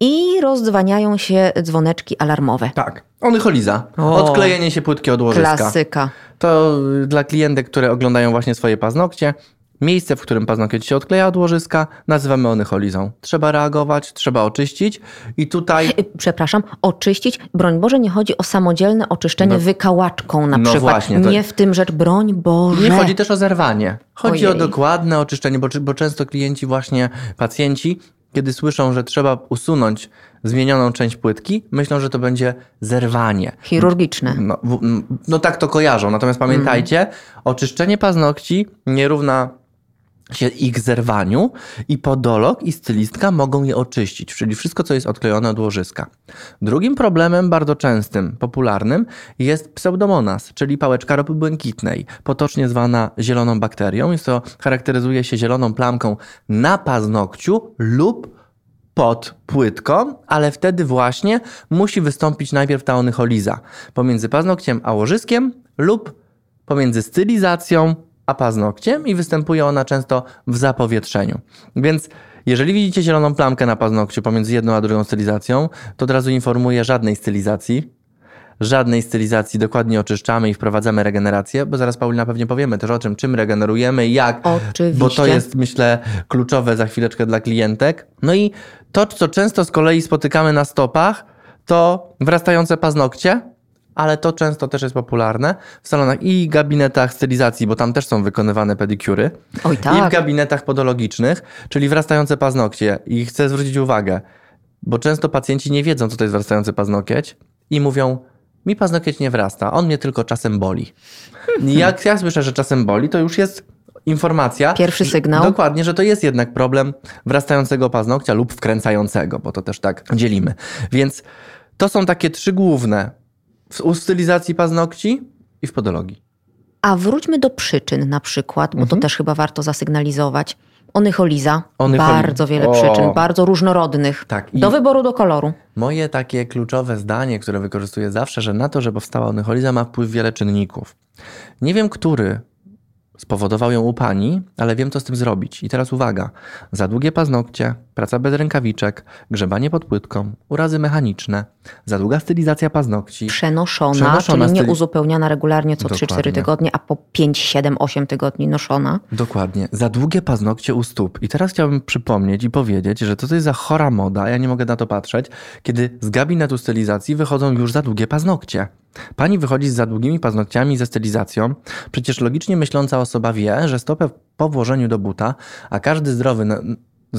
S1: i rozdzwaniają się dzwoneczki alarmowe.
S3: Tak. Onycholiza.
S1: O.
S3: Odklejenie się płytki od łożyska.
S1: Klasyka.
S3: To dla klientek, które oglądają właśnie swoje paznokcie, miejsce, w którym paznokieć się odkleja od łożyska, nazywamy onycholizą. Trzeba reagować, trzeba oczyścić i tutaj...
S1: Y, Przepraszam, oczyścić. Broń Boże, nie chodzi o samodzielne oczyszczenie
S3: No-
S1: wykałaczką na
S3: no
S1: przykład.
S3: właśnie, to-
S1: Nie w tym rzecz, broń Boże.
S3: Nie chodzi też o zerwanie. Chodzi o
S1: Ojej.
S3: dokładne oczyszczenie, bo, bo często klienci, właśnie pacjenci, kiedy słyszą, że trzeba usunąć zmienioną część płytki, myślą, że to będzie zerwanie.
S1: Chirurgiczne.
S3: No, no tak to kojarzą. Natomiast pamiętajcie, oczyszczenie paznokci nie równa się ich zerwaniu i podolog i stylistka mogą je oczyścić, czyli wszystko, co jest odklejone od łożyska. Drugim problemem, bardzo częstym, popularnym, jest pseudomonas, czyli pałeczka ropy błękitnej, potocznie zwana zieloną bakterią. Jest to, charakteryzuje się zieloną plamką na paznokciu lub pod płytką, ale wtedy właśnie musi wystąpić najpierw ta onycholiza pomiędzy paznokciem a łożyskiem lub pomiędzy stylizacją a paznokciem i występuje ona często w zapowietrzeniu. Więc jeżeli widzicie zieloną plamkę na paznokciu pomiędzy jedną a drugą stylizacją, to od razu informuję żadnej stylizacji. Żadnej stylizacji dokładnie oczyszczamy i wprowadzamy regenerację, bo zaraz Paulina pewnie powiemy też o czym, czym regenerujemy jak,
S1: Oczywiście.
S3: bo to jest myślę kluczowe za chwileczkę dla klientek. No i to, co często z kolei spotykamy na stopach, to wrastające paznokcie, ale to często też jest popularne w salonach i gabinetach stylizacji, bo tam też są wykonywane pedikury.
S1: Oj
S3: I w
S1: tak.
S3: gabinetach podologicznych, czyli wrastające paznokcie. I chcę zwrócić uwagę, bo często pacjenci nie wiedzą, co to jest wrastający paznokieć i mówią, mi paznokieć nie wrasta, on mnie tylko czasem boli. I Jak ja słyszę, że czasem boli, to już jest informacja.
S1: Pierwszy
S3: że-
S1: sygnał.
S3: Dokładnie, że to jest jednak problem wrastającego paznokcia lub wkręcającego, bo to też tak dzielimy. Więc to są takie trzy główne w u stylizacji paznokci i w podologii.
S1: A wróćmy do przyczyn na przykład, bo to
S3: Mhm.
S1: też chyba warto zasygnalizować. Onycholiza.
S3: Onycholi-
S1: Bardzo wiele
S3: O.
S1: przyczyn, bardzo różnorodnych.
S3: Tak,
S1: Do wyboru, do koloru.
S3: Moje takie kluczowe zdanie, które wykorzystuję zawsze, że na to, że powstała onycholiza ma wpływ wiele czynników. Nie wiem, który spowodował ją u pani, ale wiem, co z tym zrobić. I teraz uwaga. Za długie paznokcie, praca bez rękawiczek, grzebanie pod płytką, urazy mechaniczne, za długa stylizacja paznokci.
S1: Przenoszona,
S3: Przenoszona
S1: czyli nie
S3: styli-
S1: uzupełniana regularnie co 3-4
S3: Dokładnie.
S1: tygodnie, a po 5, 7, 8 tygodni noszona.
S3: Dokładnie. Za długie paznokcie u stóp. I teraz chciałbym przypomnieć i powiedzieć, że to jest za chora moda, ja nie mogę na to patrzeć, kiedy z gabinetu stylizacji wychodzą już za długie paznokcie. Pani wychodzi z za długimi paznokciami ze stylizacją. Przecież logicznie myśląca osoba wie, że stopę po włożeniu do buta, a każdy zdrowy,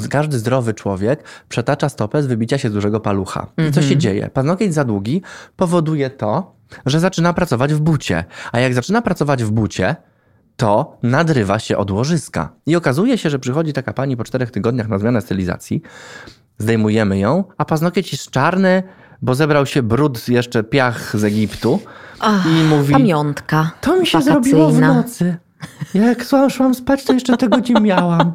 S3: każdy zdrowy człowiek przetacza stopę z wybicia się z dużego palucha. I co się dzieje? Paznokieć za długi powoduje to, że zaczyna pracować w bucie. A jak zaczyna pracować w bucie, to nadrywa się od łożyska. I okazuje się, że przychodzi taka pani po czterech tygodniach na zmianę stylizacji, zdejmujemy ją, a paznokieć jest czarny, bo zebrał się brud, jeszcze piach z Egiptu
S1: Ach,
S3: i mówi...
S1: Pamiątka.
S3: To mi się
S1: wakacyjna.
S3: zrobiło w nocy. Jak szłam, szłam spać, to jeszcze tego nie miałam.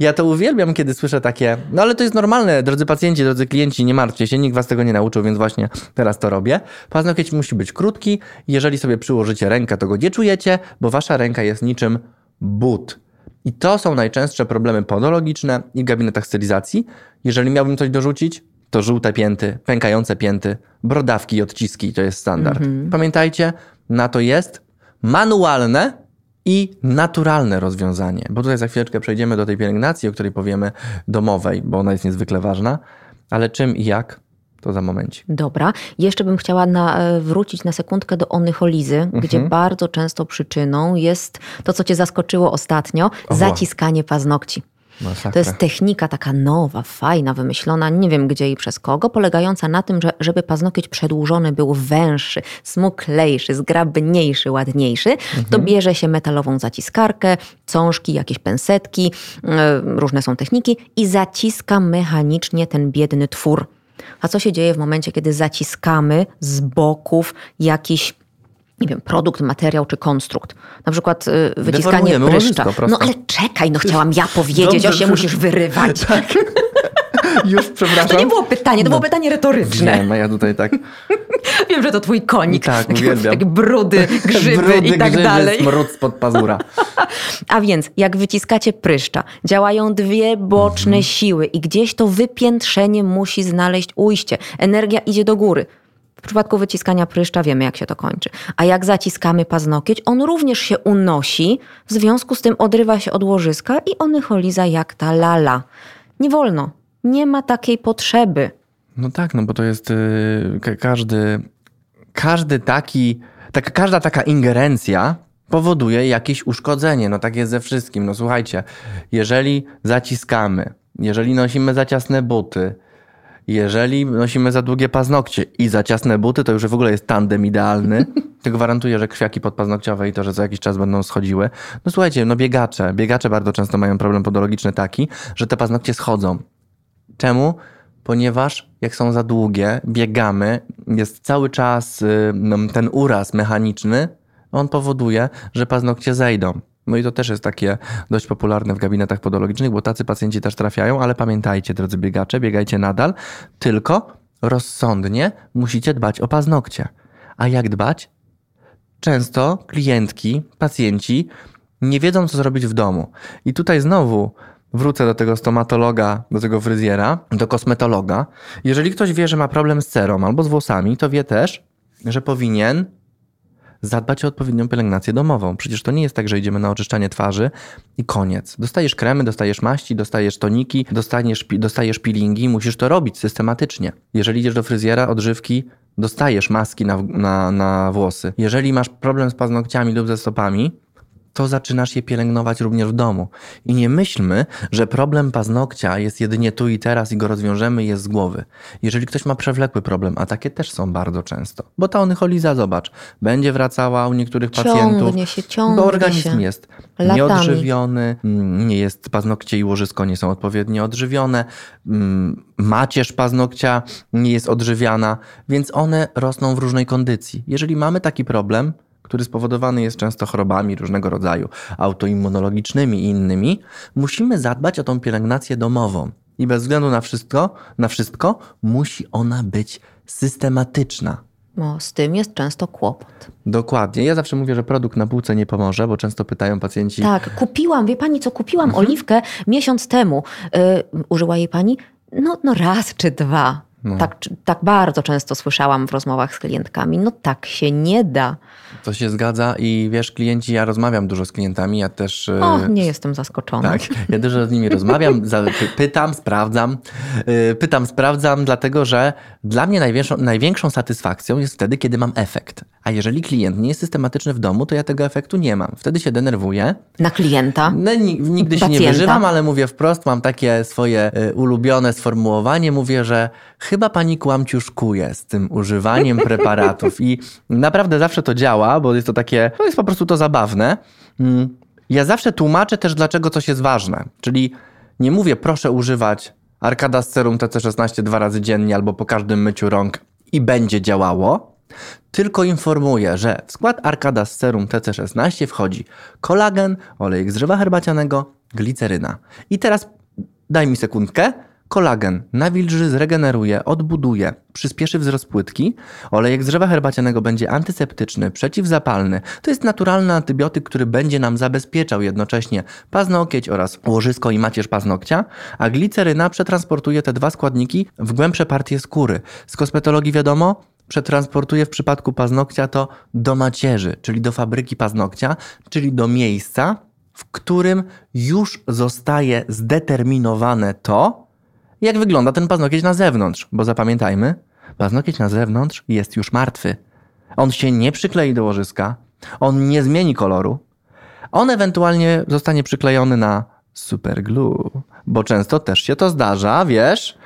S3: Ja to uwielbiam, kiedy słyszę takie, no ale to jest normalne, drodzy pacjenci, drodzy klienci, nie martwcie się, nikt was tego nie nauczył, więc właśnie teraz to robię. Paznokieć musi być krótki, jeżeli sobie przyłożycie rękę, to go nie czujecie, bo wasza ręka jest niczym but. I to są najczęstsze problemy podologiczne i w gabinetach stylizacji. Jeżeli miałbym coś dorzucić, to żółte pięty, pękające pięty, brodawki i odciski to jest standard. Pamiętajcie, na to jest manualne i naturalne rozwiązanie. Bo tutaj za chwileczkę przejdziemy do tej pielęgnacji, o której powiemy domowej, bo ona jest niezwykle ważna. Ale czym i jak, to za momencik.
S1: Dobra. Jeszcze bym chciała na, e, wrócić na sekundkę do onycholizy,
S3: Mhm.
S1: gdzie bardzo często przyczyną jest to, co cię zaskoczyło ostatnio, zaciskanie paznokci.
S3: Masakra.
S1: To jest technika taka nowa, fajna, wymyślona, nie wiem gdzie i przez kogo, polegająca na tym, że żeby paznokieć przedłużony był węższy, smuklejszy, zgrabniejszy, ładniejszy, to bierze się metalową zaciskarkę, cążki, jakieś pensetki, e, różne są techniki i zaciska mechanicznie ten biedny twór. A co się dzieje w momencie, kiedy zaciskamy z boków jakiś nie wiem, produkt, materiał czy konstrukt. Na przykład y, wyciskanie pryszcza. No ale czekaj, no chciałam ja powiedzieć,
S3: Dobrze,
S1: o się musisz wyrywać.
S3: Już przepraszam.
S1: To nie było pytanie, to było pytanie retoryczne.
S3: Wiem, a ja tutaj tak.
S1: Wiem, że to twój konik.
S3: Tak,
S1: Takie-
S3: uwielbiam.
S1: Takie brudy, grzyby
S3: Brudy,
S1: i tak
S3: grzyby,
S1: dalej.
S3: smród spod pazura.
S1: A więc, jak wyciskacie pryszcza, działają dwie boczne
S3: Mhm.
S1: siły i gdzieś to wypiętrzenie musi znaleźć ujście. Energia idzie do góry. W przypadku wyciskania pryszcza wiemy, jak się to kończy. A jak zaciskamy paznokieć, on również się unosi, w związku z tym odrywa się od łożyska i onycholiza jak ta lala. Nie wolno. Nie ma takiej potrzeby.
S3: No tak, no bo to jest yy, ka- każdy, każdy taki, tak, każda taka ingerencja powoduje jakieś uszkodzenie. No tak jest ze wszystkim. No słuchajcie, jeżeli zaciskamy, jeżeli nosimy za ciasne buty, jeżeli nosimy za długie paznokcie i za ciasne buty, to już w ogóle jest tandem idealny. To gwarantuję, że krwiaki podpaznokciowe i to, że za jakiś czas będą schodziły. No słuchajcie, no biegacze. Biegacze bardzo często mają problem podologiczny taki, że te paznokcie schodzą. Czemu? Ponieważ jak są za długie, biegamy, jest cały czas y, ten uraz mechaniczny, on powoduje, że paznokcie zejdą. No i to też jest takie dość popularne w gabinetach podologicznych, bo tacy pacjenci też trafiają, ale pamiętajcie, drodzy biegacze, biegajcie nadal, tylko rozsądnie musicie dbać o paznokcie. A jak dbać? Często klientki, pacjenci nie wiedzą, co zrobić w domu. I tutaj znowu wrócę do tego stomatologa, do tego fryzjera, do kosmetologa. Jeżeli ktoś wie, że ma problem z cerą albo z włosami, to wie też, że powinien zadbać o odpowiednią pielęgnację domową. Przecież to nie jest tak, że idziemy na oczyszczanie twarzy i koniec. Dostajesz kremy, dostajesz maści, dostajesz toniki, dostaniesz, dostajesz peelingi, musisz to robić systematycznie. Jeżeli idziesz do fryzjera, odżywki, dostajesz maski na, na, na włosy. Jeżeli masz problem z paznokciami lub ze stopami, to zaczynasz je pielęgnować również w domu. I nie myślmy, że problem paznokcia jest jedynie tu i teraz i go rozwiążemy jest z głowy. Jeżeli ktoś ma przewlekły problem, a takie też są bardzo często, bo ta onycholiza, zobacz, będzie wracała u niektórych pacjentów,
S1: Ciągnie się, ciągnie
S3: bo organizm
S1: się.
S3: jest
S1: Latami.
S3: nieodżywiony, mm, nie jest, paznokcie i łożysko nie są odpowiednio odżywione, mm, macierz paznokcia nie jest odżywiana, więc one rosną w różnej kondycji. Jeżeli mamy taki problem, który spowodowany jest często chorobami różnego rodzaju, autoimmunologicznymi i innymi, musimy zadbać o tą pielęgnację domową. I bez względu na wszystko, na wszystko musi ona być systematyczna.
S1: No, z tym jest często kłopot.
S3: Dokładnie. Ja zawsze mówię, że produkt na półce nie pomoże, bo często pytają pacjenci,
S1: Tak, kupiłam, wie pani co, kupiłam
S3: Mhm.
S1: oliwkę miesiąc temu. Y, użyła jej pani? No, no raz czy dwa.
S3: No.
S1: Tak, tak bardzo często słyszałam w rozmowach z klientkami. No tak się nie da.
S3: To się zgadza i wiesz, klienci, ja rozmawiam dużo z klientami, ja też... e,
S1: O, nie jestem zaskoczona.
S3: Tak, ja dużo z nimi rozmawiam, pytam, sprawdzam. Yy, Pytam, sprawdzam, dlatego że dla mnie największą, największą satysfakcją jest wtedy, kiedy mam efekt. A jeżeli klient nie jest systematyczny w domu, to ja tego efektu nie mam. Wtedy się denerwuję.
S1: Na klienta.
S3: No, ni- nigdy się nie wyżywam, ale mówię wprost, mam takie swoje y, ulubione sformułowanie. Mówię, że chyba pani kłamciuszkuje z tym używaniem preparatów i naprawdę zawsze to działa, bo jest to takie, no jest po prostu to zabawne. Mm. Ja zawsze tłumaczę też, dlaczego coś jest ważne. Czyli nie mówię, proszę używać Arkada z serum TC16 dwa razy dziennie albo po każdym myciu rąk i będzie działało, tylko informuję, że w skład Arkada z serum TC16 wchodzi kolagen, olejek z drzewa herbacianego, gliceryna. I teraz daj mi sekundkę. Kolagen nawilży, zregeneruje, odbuduje, przyspieszy wzrost płytki. Olejek z drzewa herbacianego będzie antyseptyczny, przeciwzapalny. To jest naturalny antybiotyk, który będzie nam zabezpieczał jednocześnie paznokieć oraz łożysko i macierz paznokcia, a gliceryna przetransportuje te dwa składniki w głębsze partie skóry. Z kosmetologii wiadomo, przetransportuje w przypadku paznokcia to do macierzy, czyli do fabryki paznokcia, czyli do miejsca, w którym już zostaje zdeterminowane to, jak wygląda ten paznokieć na zewnątrz. Bo zapamiętajmy, paznokieć na zewnątrz jest już martwy. On się nie przyklei do łożyska, on nie zmieni koloru. On ewentualnie zostanie przyklejony na superglue, bo często też się to zdarza, wiesz?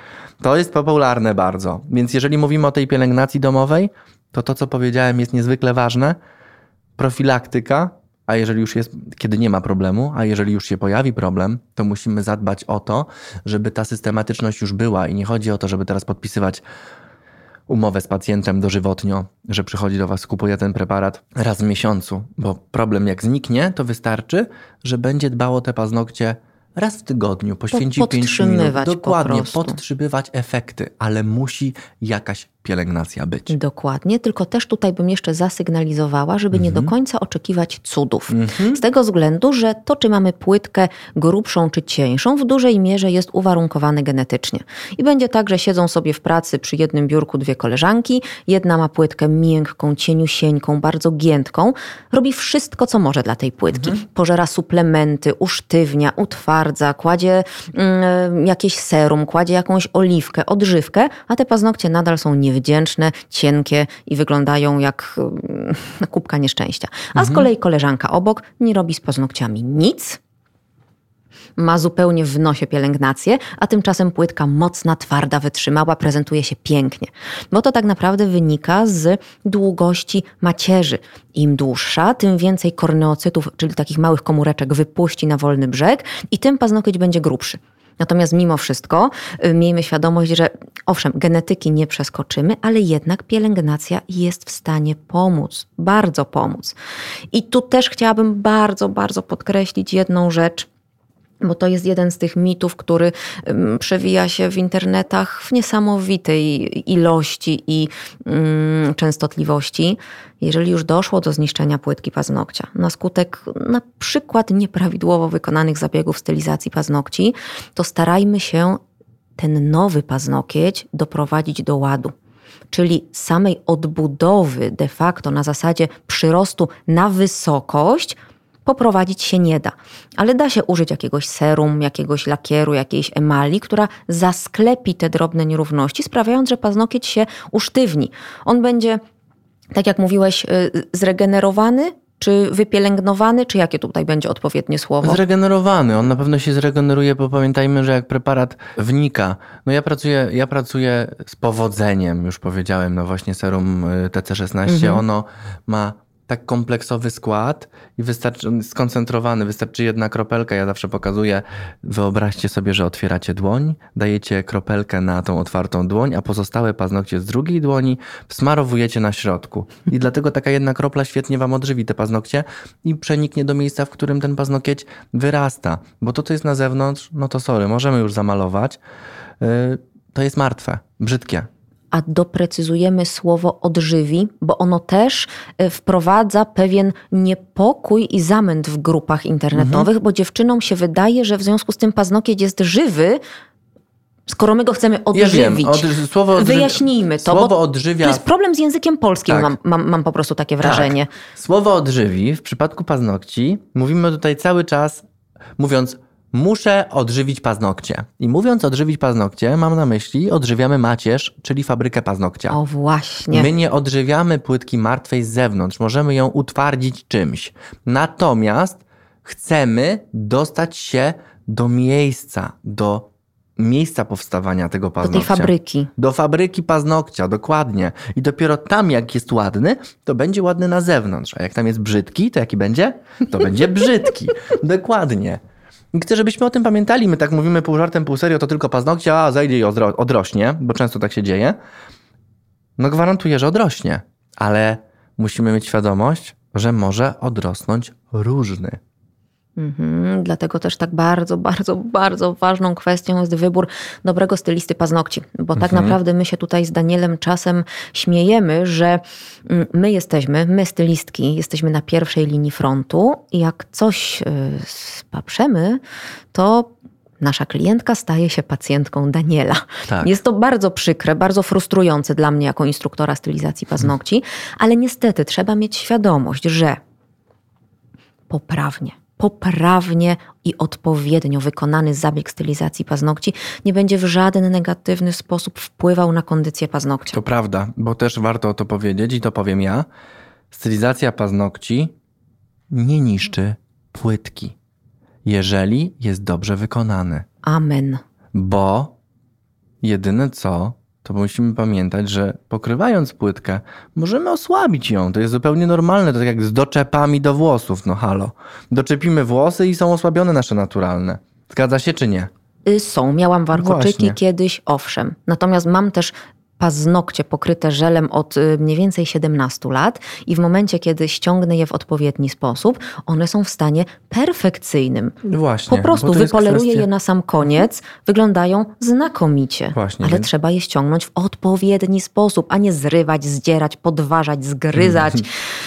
S3: To jest popularne bardzo. Więc jeżeli mówimy o tej pielęgnacji domowej, to to, co powiedziałem, jest niezwykle ważne. Profilaktyka, a jeżeli już jest, kiedy nie ma problemu, a jeżeli już się pojawi problem, to musimy zadbać o to, żeby ta systematyczność już była i nie chodzi o to, żeby teraz podpisywać umowę z pacjentem dożywotnio, że przychodzi do Was, kupuje ten preparat raz w miesiącu, bo problem jak zniknie, to wystarczy, że będzie dbało te paznokcie raz w tygodniu, poświęci 5 minut.
S1: po
S3: Dokładnie,
S1: prostu.
S3: podtrzymywać efekty, ale musi jakaś pielęgnacja być.
S1: Dokładnie, tylko też tutaj bym jeszcze zasygnalizowała, żeby nie
S3: Mhm.
S1: do końca oczekiwać cudów. Z tego względu, że to, czy mamy płytkę grubszą czy cieńszą, w dużej mierze jest uwarunkowane genetycznie. I będzie tak, że siedzą sobie w pracy przy jednym biurku dwie koleżanki, jedna ma płytkę miękką, cieniusieńką, bardzo giętką, robi wszystko, co może dla tej płytki. Pożera suplementy, usztywnia, utwardza, kładzie mm, jakieś serum, kładzie jakąś oliwkę, odżywkę, a te paznokcie nadal są niewdzięczne, cienkie i wyglądają jak mm, kubka nieszczęścia. A z kolei koleżanka obok nie robi z paznokciami nic, ma zupełnie w nosie pielęgnację, a tymczasem płytka mocna, twarda, wytrzymała, prezentuje się pięknie. Bo to tak naprawdę wynika z długości macierzy. Im dłuższa, tym więcej korneocytów, czyli takich małych komóreczek, wypuści na wolny brzeg i tym paznokieć będzie grubszy. Natomiast mimo wszystko y, miejmy świadomość, że owszem, genetyki nie przeskoczymy, ale jednak pielęgnacja jest w stanie pomóc, bardzo pomóc. I tu też chciałabym bardzo, bardzo podkreślić jedną rzecz, bo to jest jeden z tych mitów, który przewija się w internetach w niesamowitej ilości i ym, częstotliwości. Jeżeli już doszło do zniszczenia płytki paznokcia na skutek na przykład nieprawidłowo wykonanych zabiegów stylizacji paznokci, to starajmy się ten nowy paznokieć doprowadzić do ładu czyli samej odbudowy de facto na zasadzie przyrostu na wysokość, poprowadzić się nie da. Ale da się użyć jakiegoś serum, jakiegoś lakieru, jakiejś emali, która zasklepi te drobne nierówności, sprawiając, że paznokieć się usztywni. On będzie, tak jak mówiłeś, y, zregenerowany, czy wypielęgnowany, czy jakie tutaj będzie odpowiednie słowo?
S3: Zregenerowany. On na pewno się zregeneruje, bo pamiętajmy, że jak preparat wnika. No ja pracuję, ja pracuję z powodzeniem, już powiedziałem, no właśnie serum y, TC16. Ono ma tak kompleksowy skład i wystarczy, skoncentrowany, wystarczy jedna kropelka. Ja zawsze pokazuję, wyobraźcie sobie, że otwieracie dłoń, dajecie kropelkę na tą otwartą dłoń, a pozostałe paznokcie z drugiej dłoni wsmarowujecie na środku. I dlatego taka jedna kropla świetnie wam odżywi te paznokcie i przeniknie do miejsca, w którym ten paznokieć wyrasta. Bo to, co jest na zewnątrz, no to sorry, możemy już zamalować. Yy, To jest martwe, brzydkie.
S1: A doprecyzujemy słowo odżywi, bo ono też e, wprowadza pewien niepokój i zamęt w grupach internetowych, bo dziewczynom się wydaje, że w związku z tym paznokieć jest żywy, skoro my go chcemy
S3: Ja
S1: odżywić.
S3: wiem, od, słowo odży-
S1: Wyjaśnijmy to,
S3: Słowo
S1: bo
S3: odżywia
S1: to jest problem z językiem polskim,
S3: Tak.
S1: mam, mam, mam po prostu takie wrażenie.
S3: Tak. Słowo odżywi w przypadku paznokci mówimy tutaj cały czas mówiąc muszę odżywić paznokcie. I mówiąc odżywić paznokcie mam na myśli odżywiamy macierz, czyli fabrykę paznokcia.
S1: O właśnie.
S3: My nie odżywiamy płytki martwej z zewnątrz, możemy ją utwardzić czymś. Natomiast chcemy dostać się do miejsca, do miejsca powstawania tego
S1: do
S3: paznokcia.
S1: tej fabryki.
S3: Do fabryki paznokcia, dokładnie. I dopiero tam, jak jest ładny, to będzie ładny na zewnątrz. A jak tam jest brzydki, to jaki będzie? To będzie brzydki. dokładnie. Chcę, żebyśmy o tym pamiętali. My tak mówimy pół żartem, pół serio, to tylko paznokcie, a zajdzie i odro- odrośnie, bo często tak się dzieje. no gwarantuję, że odrośnie, ale musimy mieć świadomość, że może odrosnąć różny.
S1: Mhm, dlatego też tak bardzo, bardzo, bardzo ważną kwestią jest wybór dobrego stylisty paznokci, bo tak
S3: Mhm.
S1: naprawdę my się tutaj z Danielem czasem śmiejemy, że mm, my jesteśmy, my stylistki, jesteśmy na pierwszej linii frontu i jak coś y, spaprzemy, to nasza klientka staje się pacjentką Daniela.
S3: Tak.
S1: Jest to bardzo przykre, bardzo frustrujące dla mnie jako instruktora stylizacji paznokci, ale niestety trzeba mieć świadomość, że poprawnie, poprawnie i odpowiednio wykonany zabieg stylizacji paznokci nie będzie w żaden negatywny sposób wpływał na kondycję paznokcia.
S3: To prawda, bo też warto o to powiedzieć i to powiem ja. Stylizacja paznokci nie niszczy płytki, jeżeli jest dobrze wykonany.
S1: Amen.
S3: Bo jedyne co, to musimy pamiętać, że pokrywając płytkę, możemy osłabić ją. To jest zupełnie normalne. To tak jak z doczepami do włosów. No halo. Doczepimy włosy i są osłabione nasze naturalne. Zgadza się czy nie?
S1: Y, Są, miałam warkoczyki
S3: Właśnie.
S1: kiedyś, owszem. Natomiast mam też paznokcie pokryte żelem od y, mniej więcej 17 lat i w momencie, kiedy ściągnę je w odpowiedni sposób, one są w stanie perfekcyjnym.
S3: Właśnie.
S1: Po prostu wypoleruję
S3: kwestia-
S1: je na sam koniec, wyglądają znakomicie.
S3: Właśnie,
S1: ale
S3: więc-
S1: trzeba je ściągnąć w odpowiedni sposób, a nie zrywać, zdzierać, podważać, zgryzać,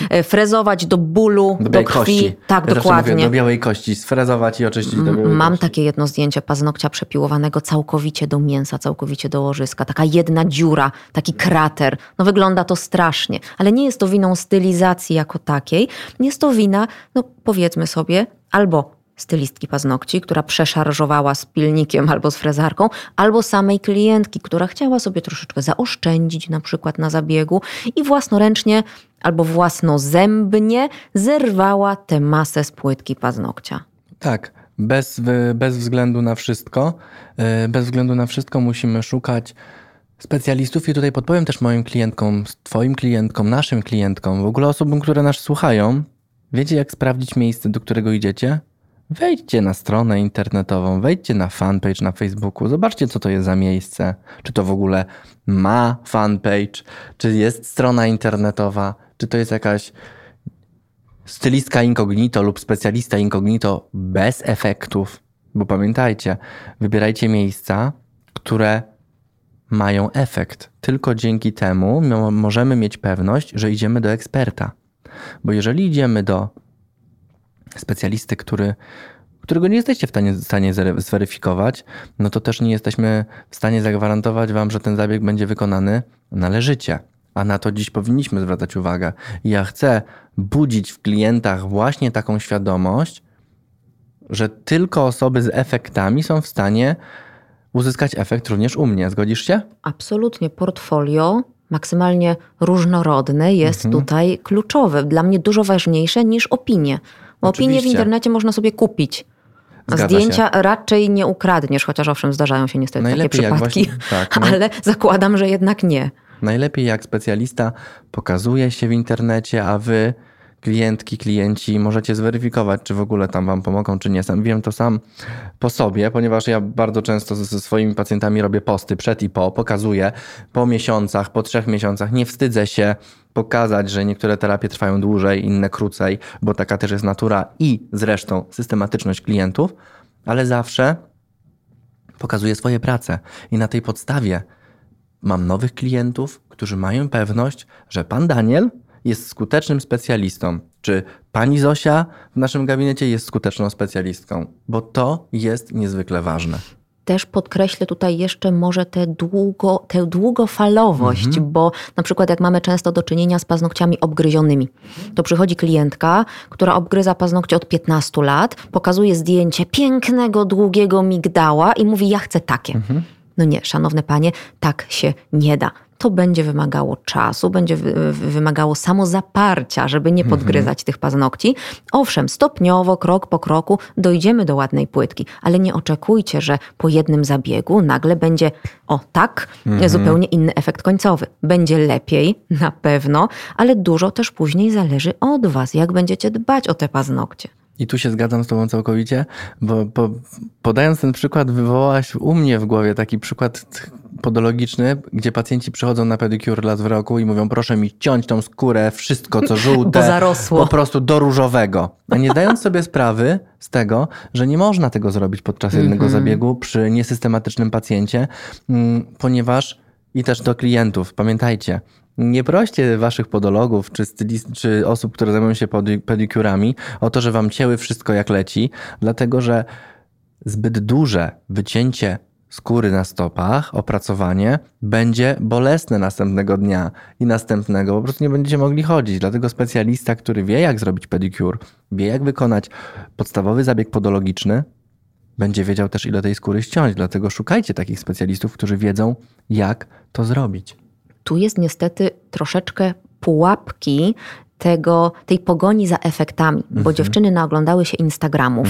S1: e, frezować do bólu, do,
S3: Do
S1: krwi.
S3: kości.
S1: Tak,
S3: ja
S1: dokładnie.
S3: Mówię, do białej kości. Sfrezować i oczyścić do białej
S1: Mam
S3: kości.
S1: takie jedno zdjęcie paznokcia przepiłowanego całkowicie do mięsa, całkowicie do łożyska. Taka jedna dziura, taki krater. No wygląda to strasznie, ale nie jest to winą stylizacji jako takiej. Jest to wina, no powiedzmy sobie, albo stylistki paznokci, która przeszarżowała z pilnikiem albo z frezarką, albo samej klientki, która chciała sobie troszeczkę zaoszczędzić na przykład na zabiegu i własnoręcznie albo własnozębnie zerwała tę masę z płytki paznokcia.
S3: Tak, bez, bez względu na wszystko, yy, bez względu na wszystko musimy szukać specjalistów i tutaj podpowiem też moim klientkom, twoim klientkom, naszym klientkom, w ogóle osobom, które nas słuchają. Wiecie jak sprawdzić miejsce, do którego idziecie? Wejdźcie na stronę internetową, wejdźcie na fanpage na Facebooku, zobaczcie co to jest za miejsce, czy to w ogóle ma fanpage, czy jest strona internetowa, czy to jest jakaś stylistka incognito lub specjalista incognito bez efektów. Bo pamiętajcie, wybierajcie miejsca, które mają efekt. Tylko dzięki temu mo- możemy mieć pewność, że idziemy do eksperta. Bo jeżeli idziemy do specjalisty, który, którego nie jesteście w stanie, zweryfikować, no to też nie jesteśmy w stanie zagwarantować Wam, że ten zabieg będzie wykonany należycie. A na to dziś powinniśmy zwracać uwagę. Ja chcę budzić w klientach właśnie taką świadomość, że tylko osoby z efektami są w stanie uzyskać efekt również u mnie. Zgodzisz się?
S1: Absolutnie. Portfolio maksymalnie różnorodne jest
S3: Mhm.
S1: tutaj kluczowe. Dla mnie dużo ważniejsze niż opinie. Bo opinie w internecie można sobie kupić.
S3: Zgadza
S1: zdjęcia raczej nie ukradniesz, chociaż owszem, zdarzają się niestety takie
S3: Najlepiej jak
S1: przypadki,
S3: właśnie- tak, naj-
S1: ale zakładam, że jednak nie.
S3: Najlepiej jak specjalista pokazuje się w internecie, a wy, klientki, klienci, możecie zweryfikować, czy w ogóle tam wam pomogą, czy nie. Sam wiem to sam po sobie, ponieważ ja bardzo często ze, swoimi pacjentami robię posty przed i po, pokazuję po miesiącach, po trzech miesiącach. Nie wstydzę się pokazać, że niektóre terapie trwają dłużej, inne krócej, bo taka też jest natura i zresztą systematyczność klientów, ale zawsze pokazuję swoje prace i na tej podstawie mam nowych klientów, którzy mają pewność, że pan Daniel jest skutecznym specjalistą, czy pani Zosia w naszym gabinecie jest skuteczną specjalistką, bo to jest niezwykle ważne.
S1: Też podkreślę tutaj jeszcze może tę, długo, tę długofalowość,
S3: Mhm.
S1: bo na przykład jak mamy często do czynienia z paznokciami obgryzionymi, to przychodzi klientka, która obgryza paznokcie od 15 lat, pokazuje zdjęcie pięknego, długiego migdała i mówi: Ja chcę takie.
S3: Mhm.
S1: No nie, szanowne panie, tak się nie da. To będzie wymagało czasu, będzie wy- wy- wymagało samozaparcia, żeby nie podgryzać tych paznokci. Owszem, stopniowo, krok po kroku dojdziemy do ładnej płytki, ale nie oczekujcie, że po jednym zabiegu nagle będzie o tak, zupełnie inny efekt końcowy. Będzie lepiej, na pewno, ale dużo też później zależy od was, jak będziecie dbać o te paznokcie.
S3: I tu się zgadzam z Tobą całkowicie, bo, bo podając ten przykład, wywołałaś u mnie w głowie taki przykład podologiczny, gdzie pacjenci przychodzą na pedicure raz w roku i mówią, proszę mi ciąć tą skórę, wszystko co żółte,
S1: Bo zarosło.
S3: po prostu do różowego. A nie zdając sobie sprawy z tego, że nie można tego zrobić podczas jednego zabiegu przy niesystematycznym pacjencie, mm, ponieważ i też do klientów, pamiętajcie, nie proście waszych podologów czy, stylist, czy osób, które zajmują się pedi- pedikurami o to, że wam cięły wszystko jak leci, dlatego że zbyt duże wycięcie skóry na stopach, opracowanie, będzie bolesne następnego dnia i następnego. Po prostu nie będziecie mogli chodzić. Dlatego specjalista, który wie, jak zrobić pedicure, wie, jak wykonać podstawowy zabieg podologiczny, będzie wiedział też, ile tej skóry ściąć. Dlatego szukajcie takich specjalistów, którzy wiedzą, jak to zrobić.
S1: Tu jest niestety troszeczkę pułapki tego, tej pogoni za efektami, bo dziewczyny naoglądały się Instagramów,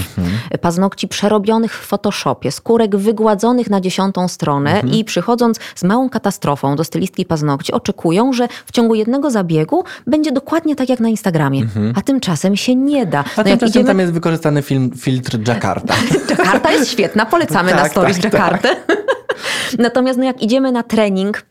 S1: paznokci przerobionych w Photoshopie, skórek wygładzonych na dziesiątą stronę i przychodząc z małą katastrofą do stylistki paznokci, oczekują, że w ciągu jednego zabiegu będzie dokładnie tak jak na Instagramie, a tymczasem się nie da. No
S3: tymczasem
S1: idziemy-
S3: tam jest wykorzystany film, filtr Jakarta.
S1: Jakarta jest świetna, polecamy na
S3: Tak,
S1: stories
S3: tak,
S1: Jakartę. Natomiast no jak idziemy na trening,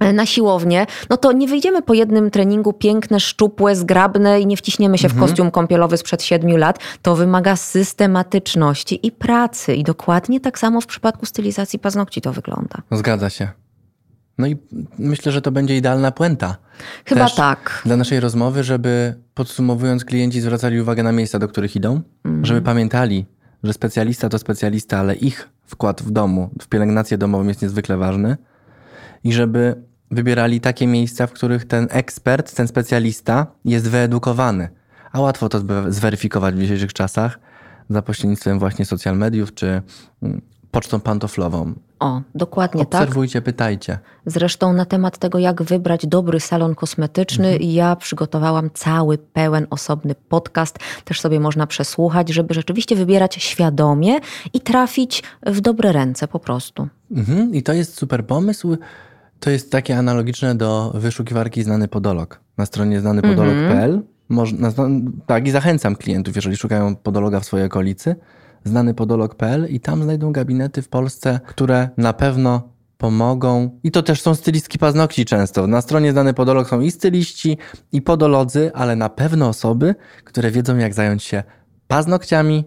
S1: na siłownię, no to nie wyjdziemy po jednym treningu piękne, szczupłe, zgrabne i nie wciśniemy się w kostium kąpielowy sprzed siedmiu lat. To wymaga systematyczności i pracy. I dokładnie tak samo w przypadku stylizacji paznokci to wygląda.
S3: Zgadza się. No i myślę, że to będzie idealna puenta.
S1: Chyba
S3: Też
S1: tak.
S3: Dla naszej rozmowy, żeby podsumowując, klienci zwracali uwagę na miejsca, do których idą, żeby pamiętali, że specjalista to specjalista, ale ich wkład w domu, w pielęgnację domową jest niezwykle ważny i żeby wybierali takie miejsca, w których ten ekspert, ten specjalista jest wyedukowany. A łatwo to zweryfikować w dzisiejszych czasach za pośrednictwem właśnie social mediów czy mm, pocztą pantoflową.
S1: O, dokładnie tak.
S3: Obserwujcie, pytajcie.
S1: Zresztą na temat tego, jak wybrać dobry salon kosmetyczny, ja przygotowałam cały, pełen, osobny podcast. Też sobie można przesłuchać, żeby rzeczywiście wybierać świadomie i trafić w dobre ręce po prostu.
S3: Mhm, I to jest super pomysł. To jest takie analogiczne do wyszukiwarki Znany Podolog. Na stronie znanypodolog.pl można, tak i zachęcam klientów, jeżeli szukają podologa w swojej okolicy, znanypodolog.pl i tam znajdą gabinety w Polsce, które na pewno pomogą. I to też są stylistki paznokci często. Na stronie Znany Podolog są i styliści, i podolodzy, ale na pewno osoby, które wiedzą jak zająć się paznokciami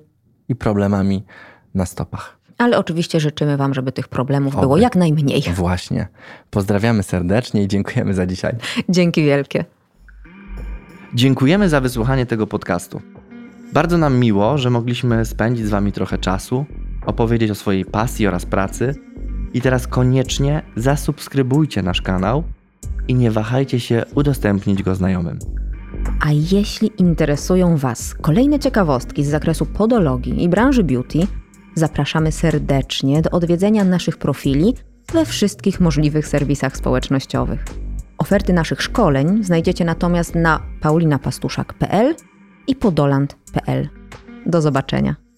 S3: i problemami na stopach.
S1: Ale oczywiście życzymy Wam, żeby tych problemów
S3: Oby.
S1: było jak najmniej.
S3: Właśnie. Pozdrawiamy serdecznie i dziękujemy za dzisiaj.
S1: Dzięki wielkie.
S2: Dziękujemy za wysłuchanie tego podcastu. Bardzo nam miło, że mogliśmy spędzić z Wami trochę czasu, opowiedzieć o swojej pasji oraz pracy. I teraz koniecznie zasubskrybujcie nasz kanał i nie wahajcie się udostępnić go znajomym.
S1: A jeśli interesują Was kolejne ciekawostki z zakresu podologii i branży beauty, zapraszamy serdecznie do odwiedzenia naszych profili we wszystkich możliwych serwisach społecznościowych. Oferty naszych szkoleń znajdziecie natomiast na paulinapastuszak.pl i podoland.pl. Do zobaczenia.